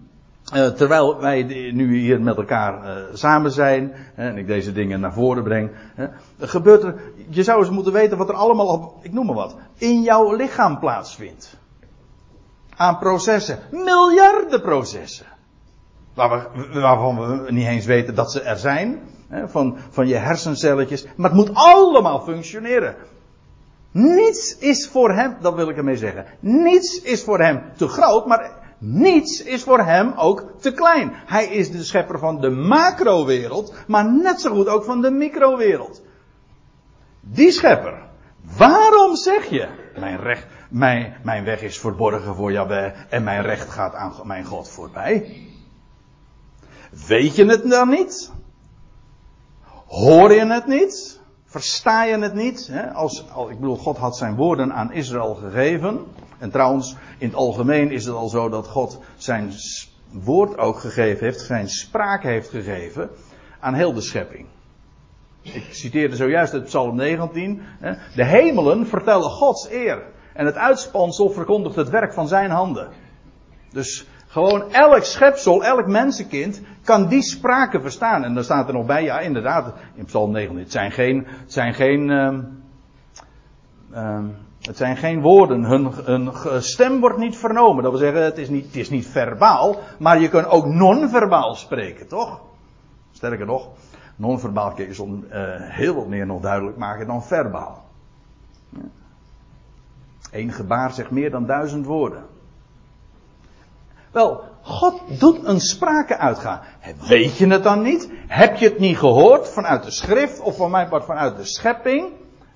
terwijl wij nu hier met elkaar samen zijn en ik deze dingen naar voren breng, gebeurt er, je zou eens moeten weten wat er allemaal op, ik noem maar wat, in jouw lichaam plaatsvindt. Aan processen, miljarden processen. Waarvan we niet eens weten dat ze er zijn. Van, van je hersencelletjes. Maar het moet allemaal functioneren. Niets is voor hem, dat wil ik ermee zeggen. Niets is voor hem te groot, maar niets is voor hem ook te klein. Hij is de schepper van de macrowereld, maar net zo goed ook van de microwereld. Die schepper. Waarom zeg je, mijn, recht, mijn, mijn weg is verborgen voor jou en mijn recht gaat aan mijn God voorbij? Weet je het dan niet? Hoor je het niet? Versta je het niet? Als, ik bedoel, God had zijn woorden aan Israël gegeven. En trouwens, in het algemeen is het al zo dat God zijn woord ook gegeven heeft, zijn spraak heeft gegeven aan heel de schepping. Ik citeerde zojuist het Psalm 19. De hemelen vertellen Gods eer. En het uitspansel verkondigt het werk van zijn handen. Dus gewoon elk schepsel, elk mensenkind kan die spraken verstaan. En dan staat er nog bij, ja inderdaad, in Psalm 9, het zijn geen, het zijn geen, um, het zijn geen woorden. Hun, hun stem wordt niet vernomen. Dat wil zeggen, het is niet, het is niet verbaal, maar je kunt ook non-verbaal spreken, toch? Sterker nog, non-verbaal kun je uh, heel wat meer nog duidelijk maken dan verbaal. Eén gebaar zegt meer dan duizend woorden. Wel, God doet een sprake uitgaan. Weet je het dan niet? Heb je het niet gehoord vanuit de schrift of van mijn part vanuit de schepping?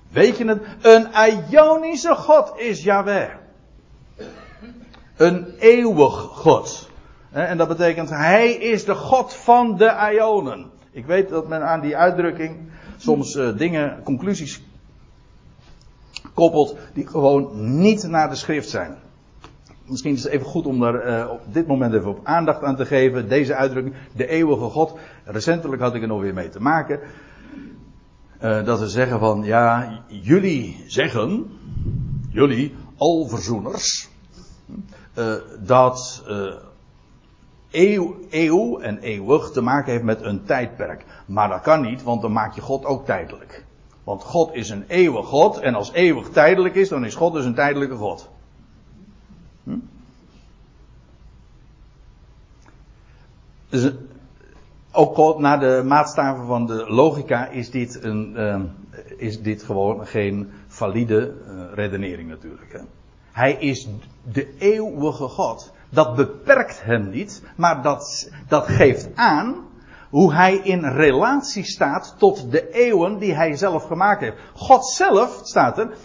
Weet je het? Een Ionische God is Yahweh. Een eeuwig God. En dat betekent, Hij is de God van de Ionen. Ik weet dat men aan die uitdrukking soms uh, dingen, conclusies koppelt die gewoon niet naar de schrift zijn. Misschien is het even goed om daar uh, op dit moment even op aandacht aan te geven. Deze uitdrukking, de eeuwige God. Recentelijk had ik er nog weer mee te maken. Uh, dat we zeggen van, ja, jullie zeggen, jullie alverzoeners, uh, dat eeuw, eeuw en eeuwig te maken heeft met een tijdperk. Maar dat kan niet, want dan maak je God ook tijdelijk. Want God is een eeuwig God en als eeuwig tijdelijk is, dan is God dus een tijdelijke God. Hm? Dus, ook naar de maatstaven van de logica is dit, een, uh, is dit gewoon geen valide uh, redenering natuurlijk. Hè. Hij is de eeuwige God. Dat beperkt hem niet, maar dat, dat geeft aan hoe hij in relatie staat tot de eeuwen die hij zelf gemaakt heeft. God zelf, staat er,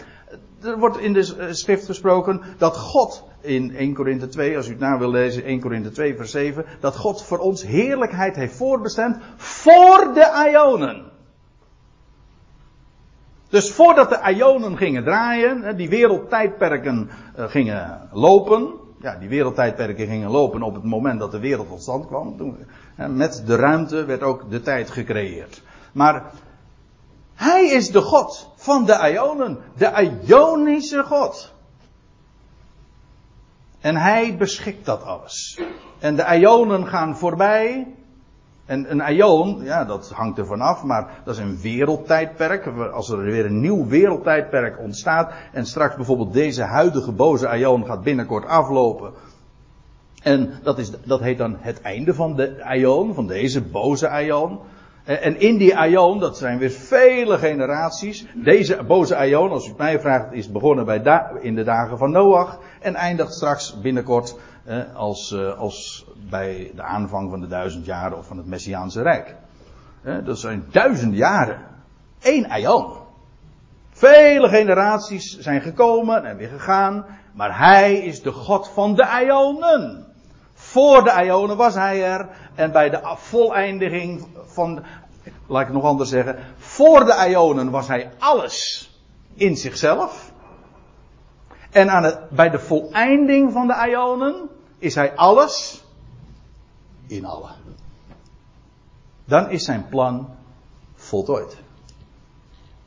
er wordt in de eh, schrift gesproken dat God in 1 Korinthe 2, als u het na wil lezen, 1 Korinthe 2 vers 7, dat God voor ons heerlijkheid heeft voorbestemd voor de Ionen. Dus voordat de Ionen gingen draaien, die wereldtijdperken eh, gingen lopen, ja, die wereldtijdperken gingen lopen op het moment dat de wereld tot stand kwam. Toen, met de ruimte werd ook de tijd gecreëerd. Maar hij is de God van de Ionen, de Ionische God. En hij beschikt dat alles. En de ionen gaan voorbij. En een ion, ja, dat hangt er vanaf, maar dat is een wereldtijdperk. Als er weer een nieuw wereldtijdperk ontstaat. En straks bijvoorbeeld deze huidige boze ion gaat binnenkort aflopen. En dat, is, dat heet dan het einde van de ion, van deze boze ion. En in die aion, dat zijn weer vele generaties. Deze boze aion, als u het mij vraagt, is begonnen bij in de dagen van Noach. En eindigt straks binnenkort als, als bij de aanvang van de duizend jaren of van het Messiaanse Rijk. Dat zijn duizend jaren. Eén aion. Vele generaties zijn gekomen en weer gegaan. Maar hij is de God van de Ionen. Voor de Ionen was hij er. En bij de voleindiging van. Laat ik het nog anders zeggen. Voor de Ionen was hij alles in zichzelf. En aan bij de voleinding van de Ionen is hij alles in allen. Dan is zijn plan voltooid.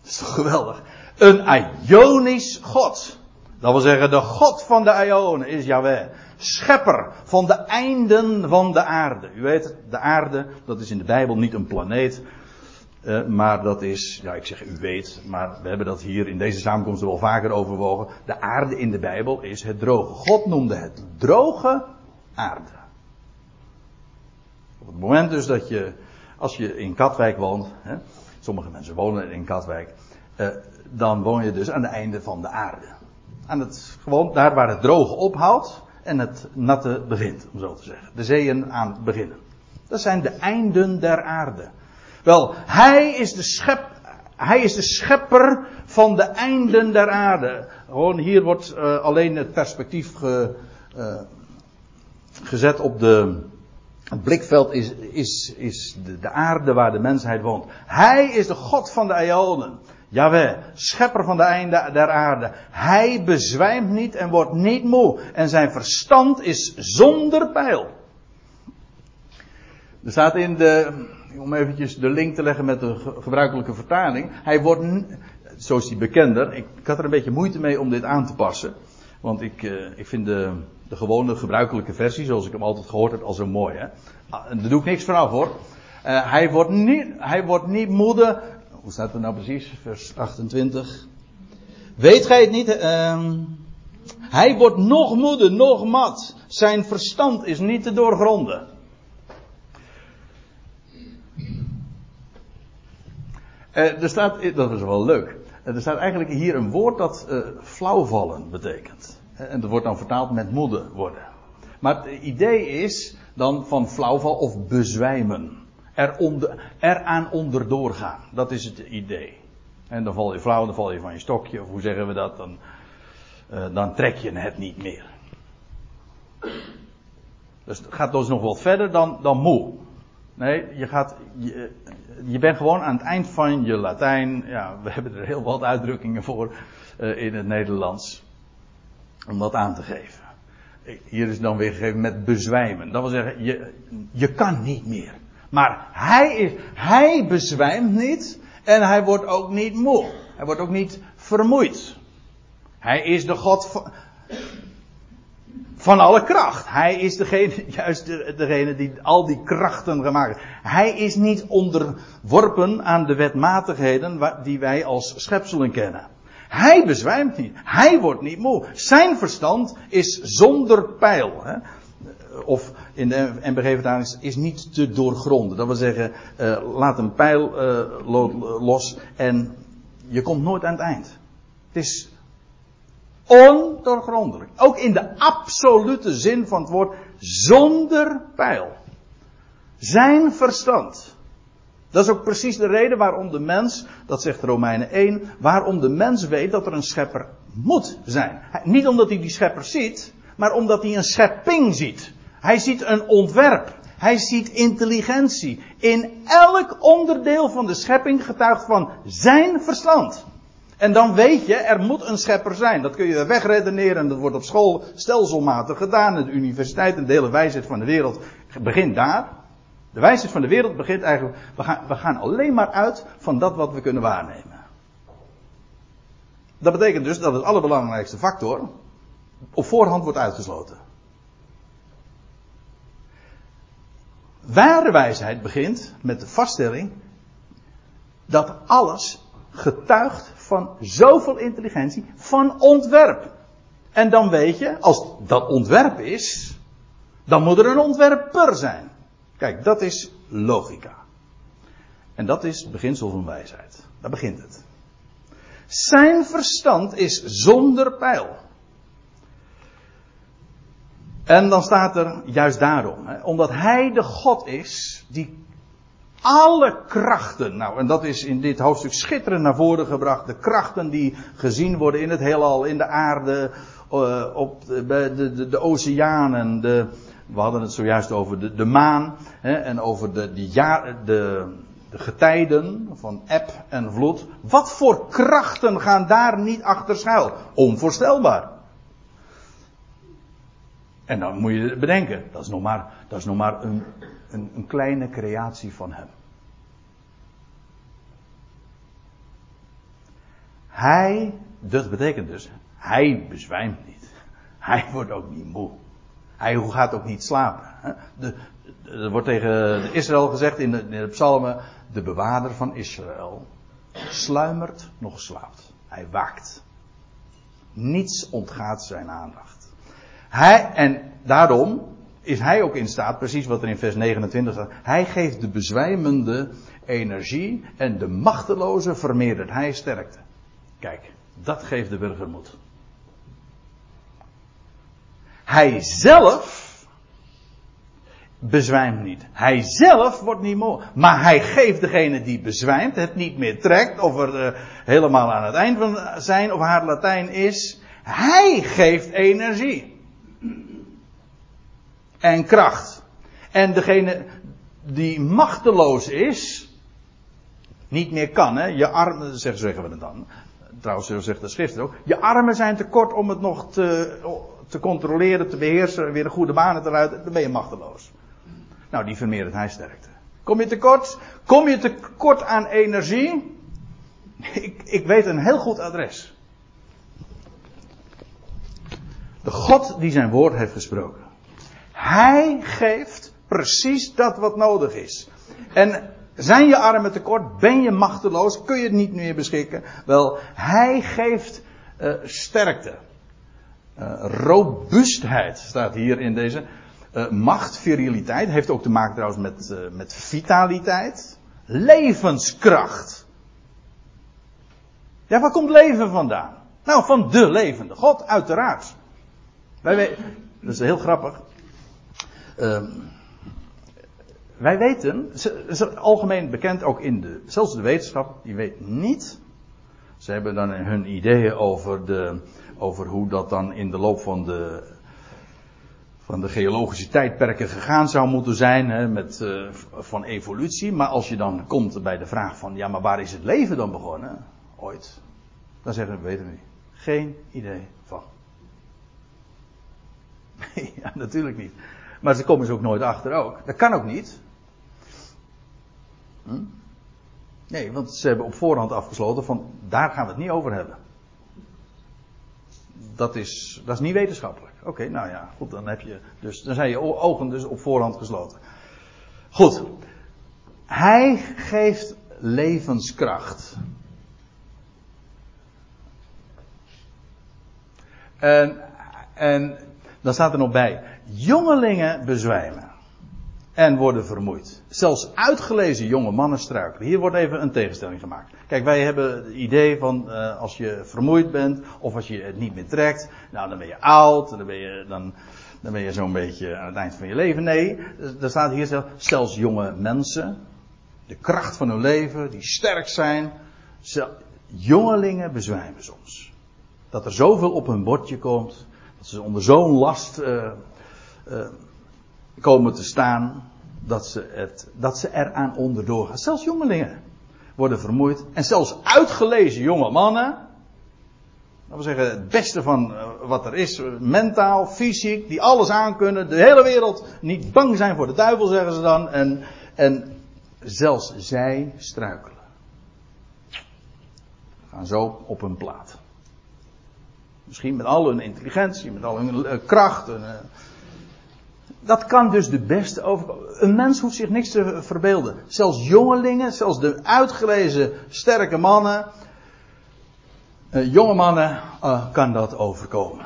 Dat is toch geweldig? Een Ionisch God. Dat wil zeggen, de God van de Ionen is Yahweh. Schepper van de einden van de aarde. U weet, de aarde, dat is in de Bijbel niet een planeet. Uh, maar dat is, ja, ik zeg u weet, maar we hebben dat hier in deze samenkomst wel vaker overwogen. De aarde in de Bijbel is het droge. God noemde het droge aarde. Op het moment dus dat je, als je in Katwijk woont, hè, sommige mensen wonen in Katwijk, uh, dan woon je dus aan het einde van de aarde. Aan het, gewoon daar waar het droge ophoudt en het natte begint, om zo te zeggen. De zeeën aan het beginnen. Dat zijn de einden der aarde. Wel, hij is de schep, hij is de schepper van de einden der aarde. Gewoon hier wordt uh, alleen het perspectief ge, uh, gezet op de, het blikveld is, is, is de, de, aarde waar de mensheid woont. Hij is de God van de Ionen. Jawel, schepper van de einde der aarde. Hij bezwijmt niet en wordt niet moe. En zijn verstand is zonder pijl. Er staat in de, om eventjes de link te leggen met de gebruikelijke vertaling. Hij wordt, zo is hij bekender. Ik, had er een beetje moeite mee om dit aan te passen. Want ik, uh, ik vind de, de gewone gebruikelijke versie, zoals ik hem altijd gehoord heb, al zo mooi. Hè? Ah, daar doe ik niks vanaf hoor. Uh, hij, wordt niet, hij wordt niet moede hoe staat het nou precies? Vers 28. Weet gij het niet? Uh, hij wordt nog moede, nog mat. Zijn verstand is niet te doorgronden. Uh, er staat, dat is wel leuk. Er staat eigenlijk hier een woord dat uh, flauwvallen betekent. En dat wordt dan vertaald met moede worden. Maar het idee is dan van flauwval of bezwijmen er onder, eraan onderdoor gaan. Dat is het idee. En dan val je flauw, dan val je van je stokje, of hoe zeggen we dat? Dan, uh, dan trek je het niet meer. Dus het gaat dus nog wat verder dan, dan moe. Nee, je, gaat, je, je bent gewoon aan het eind van je Latijn. Ja, we [laughs] hebben er heel wat uitdrukkingen voor uh, in het Nederlands. Om dat aan te geven. Hier is dan weer gegeven met bezwijmen. Dat wil zeggen, je, je kan niet meer. Maar hij, is, hij bezwijmt niet en hij wordt ook niet moe. Hij wordt ook niet vermoeid. Hij is de God van, alle kracht. Hij is degene, [laughs] juist degene die al die krachten gemaakt heeft. Hij is niet onderworpen aan de wetmatigheden die wij als schepselen kennen. Hij bezwijmt niet. Hij wordt niet moe. Zijn verstand is zonder pijl. Hè? Of in de NBG-vertaling is niet te doorgronden. Dat wil zeggen, uh, laat een pijl uh, los en je komt nooit aan het eind. Het is ondoorgrondelijk. Ook in de absolute zin van het woord, zonder pijl. Zijn verstand. Dat is ook precies de reden waarom de mens, dat zegt Romeinen 1, waarom de mens weet dat er een schepper moet zijn. Niet omdat hij die schepper ziet, maar omdat hij een schepping ziet. Hij ziet een ontwerp. Hij ziet intelligentie. In elk onderdeel van de schepping getuigt van zijn verstand. En dan weet je, er moet een schepper zijn. Dat kun je wegredeneren. Dat wordt op school stelselmatig gedaan. De universiteit en de hele wijsheid van de wereld begint daar. De wijsheid van de wereld begint eigenlijk. We gaan, we gaan alleen maar uit van dat wat we kunnen waarnemen. Dat betekent dus dat het allerbelangrijkste factor op voorhand wordt uitgesloten. Ware wijsheid begint met de vaststelling dat alles getuigt van zoveel intelligentie, van ontwerp. En dan weet je, als dat ontwerp is, dan moet er een ontwerper zijn. Kijk, dat is logica. En dat is het beginsel van wijsheid. Daar begint het. Zijn verstand is zonder pijl. En dan staat er juist daarom, hè, omdat hij de God is die alle krachten, nou en dat is in dit hoofdstuk schitterend naar voren gebracht, de krachten die gezien worden in het heelal, in de aarde, uh, op de, de, de, de, oceanen, de, we hadden het zojuist over de, de maan hè, en over de, de, de, de getijden van eb en vloed. Wat voor krachten gaan daar niet achter schuil? Onvoorstelbaar. En dan moet je bedenken, dat is nog maar, dat is nog maar een, een, een kleine creatie van hem. Hij, dat betekent dus, hij bezwijmt niet. Hij wordt ook niet moe. Hij gaat ook niet slapen. Er wordt tegen Israël gezegd in de, in de psalmen, de bewaarder van Israël sluimert nog slaapt. Hij waakt. Niets ontgaat zijn aandacht. Hij, en daarom is hij ook in staat, precies wat er in vers 29 staat, hij geeft de bezwijmende energie en de machteloze vermeerdert hij sterkte. Kijk, dat geeft de burger moed. Hij zelf bezwijmt niet. Hij zelf wordt niet moe. Maar hij geeft degene die bezwijmt, het niet meer trekt, of er uh, helemaal aan het eind van zijn of haar Latijn is. Hij geeft energie. En kracht. En degene die machteloos is, niet meer kan, hè. Je armen, zeggen we het dan. Trouwens, zo zegt de schrift ook. Je armen zijn te kort om het nog te, te controleren, te beheersen, weer een goede banen te ruiten. Dan ben je machteloos. Nou, die vermeerdert hij sterkte. Kom je tekort? Kom je tekort aan energie? Ik, ik weet een heel goed adres. De God die zijn woord heeft gesproken. Hij geeft precies dat wat nodig is. En zijn je armen tekort? Ben je machteloos? Kun je het niet meer beschikken? Wel, hij geeft uh, sterkte. Uh, robuustheid staat hier in deze. Uh, macht, viriliteit, heeft ook te maken trouwens met, met vitaliteit. Levenskracht. Ja, waar komt leven vandaan? Nou, van de levende God, uiteraard. Wij dat is heel grappig. Uh, wij weten, algemeen bekend ook in de, zelfs de wetenschap, die weet niet. Ze hebben dan hun ideeën over, de, over hoe dat dan in de loop van de van de geologische tijdperken gegaan zou moeten zijn, hè, met, uh, van evolutie. Maar als je dan komt bij de vraag van, ja, maar waar is het leven dan begonnen? Ooit. Dan zeggen we, weten we niet. Geen idee van. [laughs] ja, natuurlijk niet. Maar ze komen ze ook nooit achter ook. Dat kan ook niet. Hm? Nee, want ze hebben op voorhand afgesloten van, daar gaan we het niet over hebben. Dat is, dat is niet wetenschappelijk. Oké, nou ja, goed, dan heb je. Dus dan zijn je ogen dus op voorhand gesloten. Goed. Hij geeft levenskracht. En, en dan staat er nog bij: jongelingen bezwijmen en worden vermoeid. Zelfs uitgelezen jonge mannen struikelen. Hier wordt even een tegenstelling gemaakt. Kijk, wij hebben het idee van uh, als je vermoeid bent of als je het niet meer trekt, nou dan ben je oud, dan ben je, dan, dan ben je zo'n beetje aan het eind van je leven. Nee, er staat hier zelfs, zelfs jonge mensen, de kracht van hun leven, die sterk zijn, jongelingen bezwijmen soms. Dat er zoveel op hun bordje komt, dat ze onder zo'n last uh, uh, komen te staan dat ze, het, dat ze eraan onderdoor gaan. Zelfs jongelingen worden vermoeid. En zelfs uitgelezen jonge mannen. Dat wil zeggen, het beste van eh, wat er is, mentaal, fysiek, die alles aankunnen, de hele wereld niet bang zijn voor de duivel, zeggen ze dan. En, en zelfs zij struikelen. Gaan zo op hun plaat. Misschien met al hun intelligentie, met al hun uh, kracht. Uh, dat kan dus de beste overkomen. Een mens hoeft zich niks te verbeelden. Zelfs jongelingen, zelfs de uitgelezen sterke mannen, uh, jonge mannen, uh, kan dat overkomen.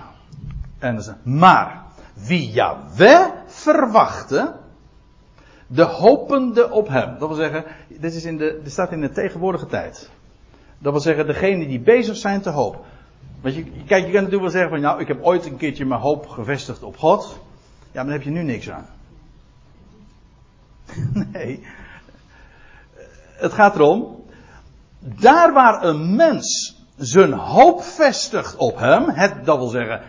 En maar wie Yahweh verwachtte, De hopende op hem. Dat wil zeggen, dit, is in de, dit staat in de tegenwoordige tijd. Dat wil zeggen, degene die bezig zijn te hopen. Want je, kijk, je kan natuurlijk wel zeggen van, nou, ik heb ooit een keertje mijn hoop gevestigd op God. Ja, maar heb je nu niks aan. [laughs] Nee. Het gaat erom, daar waar een mens zijn hoop vestigt op hem, het, dat wil zeggen,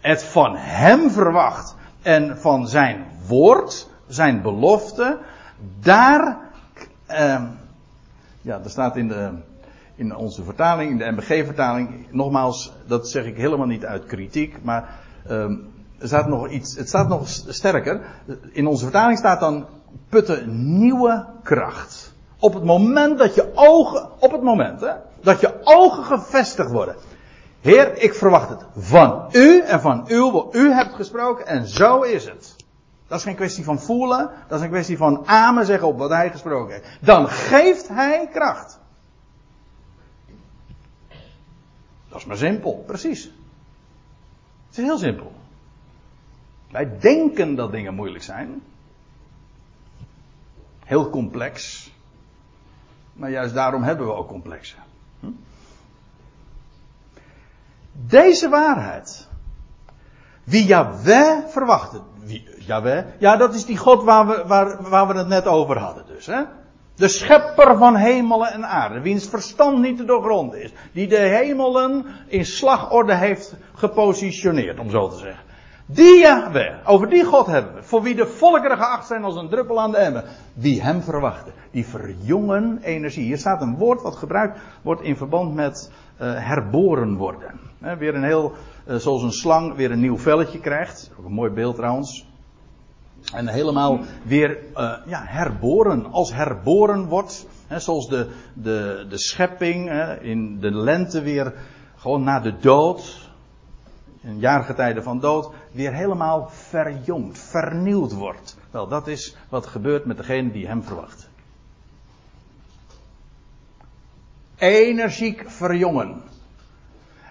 het van hem verwacht en van zijn woord, zijn belofte, daar, eh, ja, er staat in, de, in onze vertaling, in de MBG-vertaling, nogmaals, dat zeg ik helemaal niet uit kritiek, maar eh, staat nog iets, het staat nog sterker. In onze vertaling staat dan putten nieuwe kracht. Op het moment dat je ogen, op het moment hè, dat je ogen gevestigd worden. Heer, ik verwacht het van u en van u, wat u hebt gesproken en zo is het. Dat is geen kwestie van voelen, dat is een kwestie van amen zeggen op wat hij gesproken heeft. Dan geeft hij kracht. Dat is maar simpel, precies. Het is heel simpel. Wij denken dat dingen moeilijk zijn. Heel complex. Maar juist daarom hebben we ook complexen. Hm? Deze waarheid. Wie Yahweh verwachtte. Wie, Yahweh? Ja, dat is die God waar we, waar, waar we het net over hadden dus. Hè? De schepper van hemelen en aarde. Wiens verstand niet te doorgronden is. Die de hemelen in slagorde heeft gepositioneerd, om zo te zeggen. Die Yahweh, over die God hebben we. Voor wie de volkeren geacht zijn als een druppel aan de emmer. Wie hem verwachten. Die verjongen energie. Hier staat een woord wat gebruikt wordt in verband met uh, herboren worden. He, weer een heel, uh, zoals een slang weer een nieuw velletje krijgt. Ook een mooi beeld trouwens. En helemaal weer uh, ja, herboren. Als herboren wordt. Zoals de, de, de schepping in de lente weer gewoon na de dood in jaargetijden van dood, weer helemaal verjongd, vernieuwd wordt. Wel, dat is wat gebeurt met degene die hem verwacht. Energiek verjongen.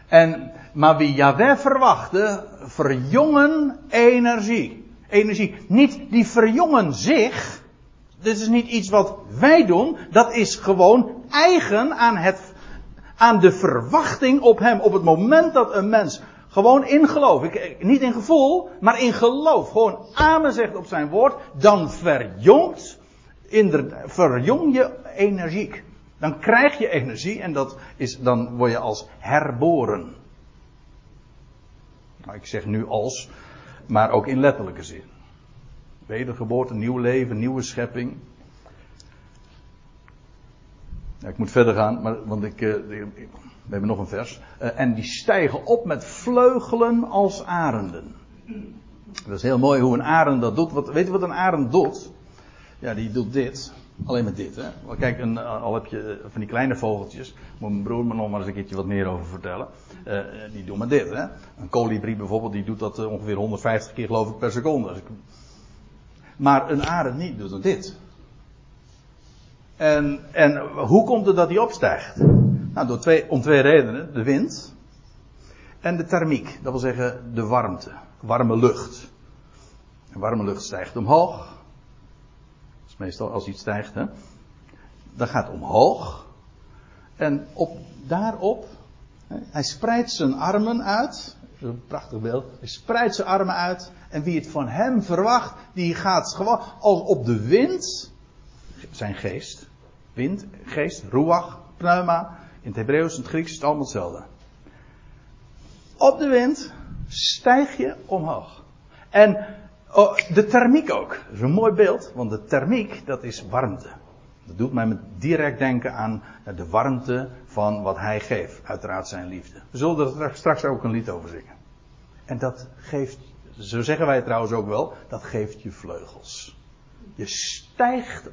En, maar wie Yahweh verwachtte, verjongen energie. Energie. Niet die verjongen zich. Dit is niet iets wat wij doen. Dat is gewoon eigen aan het, aan de verwachting op hem. Op het moment dat een mens gewoon in geloof. Ik, niet in gevoel, maar in geloof. Gewoon amen zegt op zijn woord. Dan verjongt, verjong je energiek. Dan krijg je energie en dat is, dan word je als herboren. Nou, ik zeg nu als, maar ook in letterlijke zin. Wedergeboorte, nieuw leven, nieuwe schepping. Ik moet verder gaan, maar, want ik, uh, we hebben nog een vers. Uh, en die stijgen op met vleugelen als arenden. Dat is heel mooi hoe een arend dat doet. Wat, weet je wat een arend doet? Ja, die doet dit. Alleen met dit, hè. Kijk, een, eh, al heb je eh, van die kleine vogeltjes. Moet mijn broer me nog maar eens een keertje wat meer over vertellen. Die doen maar dit, hè. Een kolibrie bijvoorbeeld, die doet dat ongeveer 150 keer geloof ik per seconde. Maar een arend niet, doet dan dit. En, en hoe komt het dat hij opstijgt? Nou, door twee, om twee redenen. De wind en de thermiek. Dat wil zeggen de warmte. Warme lucht. En warme lucht stijgt omhoog. Dat is meestal als iets stijgt, hè. Dan gaat omhoog. En op, daarop, hè, hij spreidt zijn armen uit. Een prachtig beeld. Hij spreidt zijn armen uit. En wie het van hem verwacht, die gaat gewoon als op de wind. Zijn geest. Wind, geest, ruach, pneuma. In het Hebreeuws en het Grieks is het allemaal hetzelfde. Op de wind stijg je omhoog. En oh, de thermiek ook. Dat is een mooi beeld, want de thermiek, dat is warmte. Dat doet mij direct denken aan de warmte van wat hij geeft. Uiteraard zijn liefde. We zullen er straks ook een lied over zingen. En dat geeft, zo zeggen wij trouwens ook wel, dat geeft je vleugels. Je stijgt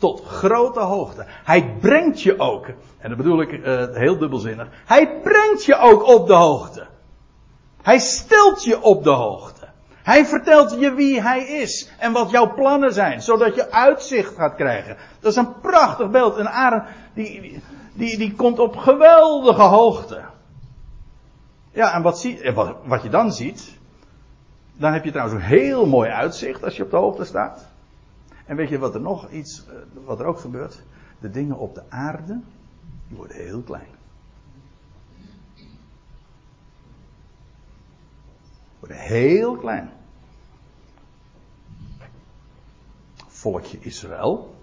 tot grote hoogte. Hij brengt je ook, en dat bedoel ik uh, heel dubbelzinnig, hij brengt je ook op de hoogte. Hij stelt je op de hoogte. Hij vertelt je wie hij is en wat jouw plannen zijn, zodat je uitzicht gaat krijgen. Dat is een prachtig beeld. Een arend die, die, die komt op geweldige hoogte. Ja, en wat, zie, wat, wat je dan ziet, dan heb je trouwens een heel mooi uitzicht als je op de hoogte staat. En weet je wat er nog iets, eh, wat er ook gebeurt? De dingen op de aarde, die worden heel klein. Worden heel klein. Volkje Israël.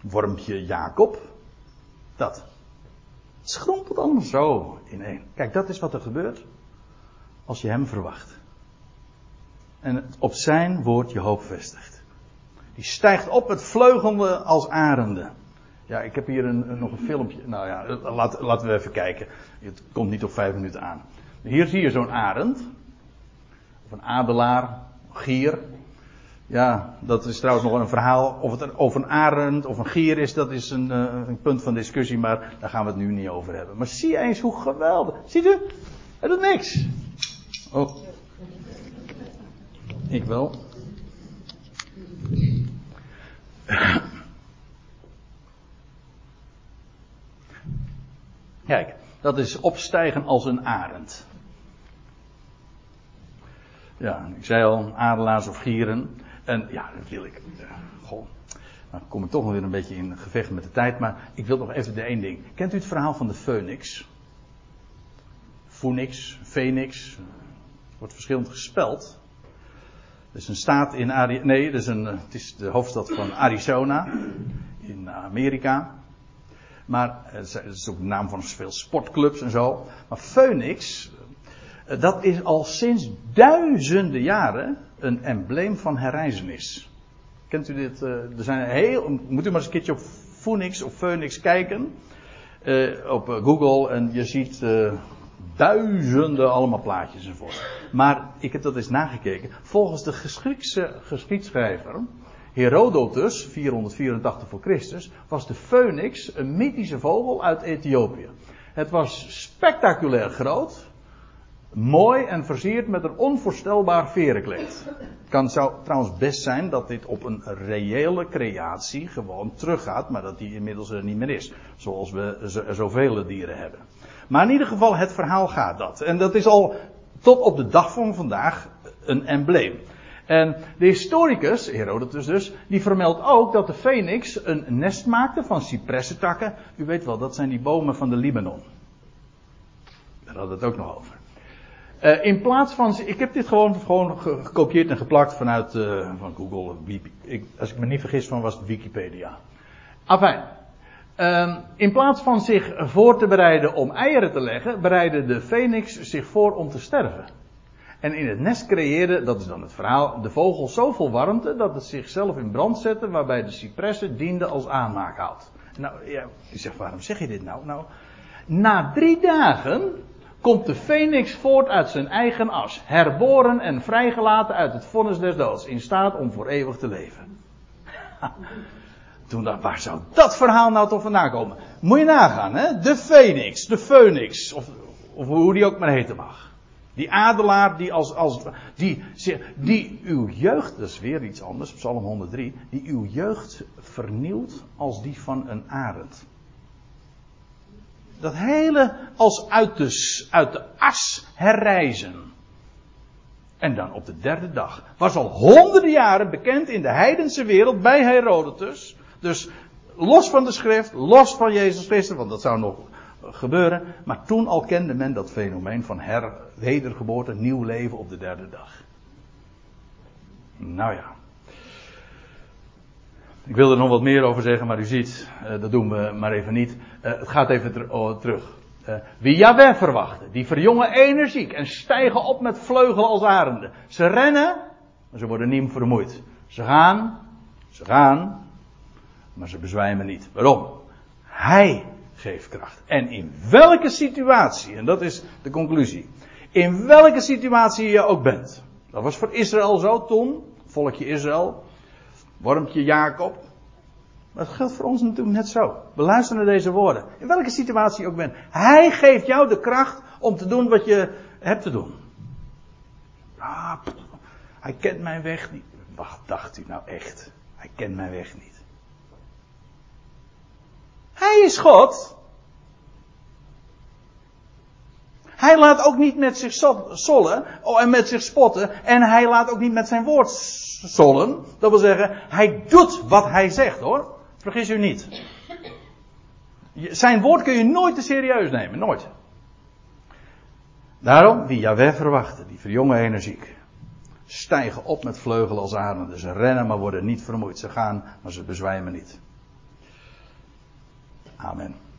Wormpje Jacob. Dat. Het schrompelt allemaal zo ineen. Kijk, dat is wat er gebeurt als je hem verwacht. En op zijn woord je hoop vestigt. Die stijgt op het vleugelde als arenden. Ja, ik heb hier een, nog een filmpje. Nou ja, laten we even kijken. Het komt niet op vijf minuten aan. Hier zie je zo'n arend. Of een adelaar, gier. Ja, dat is trouwens nog een verhaal. Of het over een arend of een gier is, dat is een, eh, een, punt van discussie, maar daar gaan we het nu niet over hebben. Maar zie eens hoe geweldig. Ziet u? Hij doet niks. Oh. Ik wel. Kijk, dat is opstijgen als een arend. Ja, ik zei al, adelaars of gieren. En ja, dat wil ik. Uh, goh. Dan kom ik toch nog weer een beetje in gevecht met de tijd. Maar ik wil nog even de één ding. Kent u het verhaal van de phoenix? Phoenix, phoenix. Wordt verschillend gespeld. Het is een staat in Arizona. Nee, is, een, het is de hoofdstad van Arizona. In Amerika. Maar het is ook de naam van veel sportclubs en zo. Maar Phoenix, eh, dat is al sinds duizenden jaren een embleem van herreizenis. Kent u dit? Eh, er zijn heel, moet u maar eens een keertje op Phoenix of Phoenix kijken. Op Google en je ziet duizenden allemaal plaatjes ervoor. Maar ik heb dat eens nagekeken. Volgens de geschiedschrijver Herodotus, 484 voor Christus, was de phoenix een mythische vogel uit Ethiopië. Het was spectaculair groot, mooi en versierd met een onvoorstelbaar verenkleed. Het kan, zou trouwens best zijn dat dit op een reële creatie gewoon teruggaat, maar dat die inmiddels er niet meer is. Zoals we zoveel dieren hebben. Maar in ieder geval, het verhaal gaat dat. En dat is al tot op de dag van vandaag een embleem. En de historicus, Herodotus dus, die vermeldt ook dat de phoenix een nest maakte van cipressentakken. U weet wel, dat zijn die bomen van de Libanon. Daar hadden we het ook nog over. Uh, in plaats van, ik heb dit gewoon, gewoon gekopieerd en geplakt vanuit uh, van Google. Ik, als ik me niet vergis van was het Wikipedia. Afijn. Uh, in plaats van zich voor te bereiden om eieren te leggen, bereidde de phoenix zich voor om te sterven. En in het nest creëerde, dat is dan het verhaal, de vogel zoveel warmte dat het zichzelf in brand zette, waarbij de cipressen dienden als aanmaakhout. Nou, ja, je zegt, waarom zeg je dit nou? Nou, na drie dagen komt de phoenix voort uit zijn eigen as, herboren en vrijgelaten uit het vonnis des doods, in staat om voor eeuwig te leven. [laughs] Toen dacht waar zou dat verhaal nou toch vandaan komen? Moet je nagaan, hè? De phoenix, de phoenix, of, of hoe die ook maar heten mag. Die adelaar die als, als die, die uw jeugd, dat is weer iets anders, Psalm 103, die uw jeugd vernieuwt als die van een arend. Dat hele als uit de, uit de as herreizen. En dan op de derde dag. Was al honderden jaren bekend in de heidense wereld bij Herodotus. Dus los van de schrift, los van Jezus Christus, want dat zou nog gebeuren. Maar toen al kende men dat fenomeen van her, wedergeboorte, nieuw leven op de derde dag. Nou ja. Ik wil er nog wat meer over zeggen, maar u ziet, uh, dat doen we maar even niet. Uh, het gaat even oh, terug. Uh, wie Jaweh verwachten, die verjongen energiek en stijgen op met vleugelen als arenden. Ze rennen, maar ze worden niet vermoeid. Ze gaan, ze gaan, maar ze bezwijmen niet. Waarom? Hij geeft kracht. En in welke situatie, en dat is de conclusie, in welke situatie je ook bent. Dat was voor Israël zo toen, volkje Israël, wormpje Jacob. Maar dat geldt voor ons natuurlijk net zo. We luisteren naar deze woorden. In welke situatie je ook bent. Hij geeft jou de kracht om te doen wat je hebt te doen. Ah, hij kent mijn weg niet. Wat dacht u nou echt? Hij kent mijn weg niet. Hij is God. Hij laat ook niet met zich sollen oh, en met zich spotten. En hij laat ook niet met zijn woord sollen. Dat wil zeggen, hij doet wat hij zegt hoor. Vergis u niet. Zijn woord kun je nooit te serieus nemen, nooit. Daarom, wie Jaweh verwachten, die verjongen energiek, stijgen op met vleugel als arenden. Ze rennen, maar worden niet vermoeid. Ze gaan, maar ze bezwijmen niet. Amen.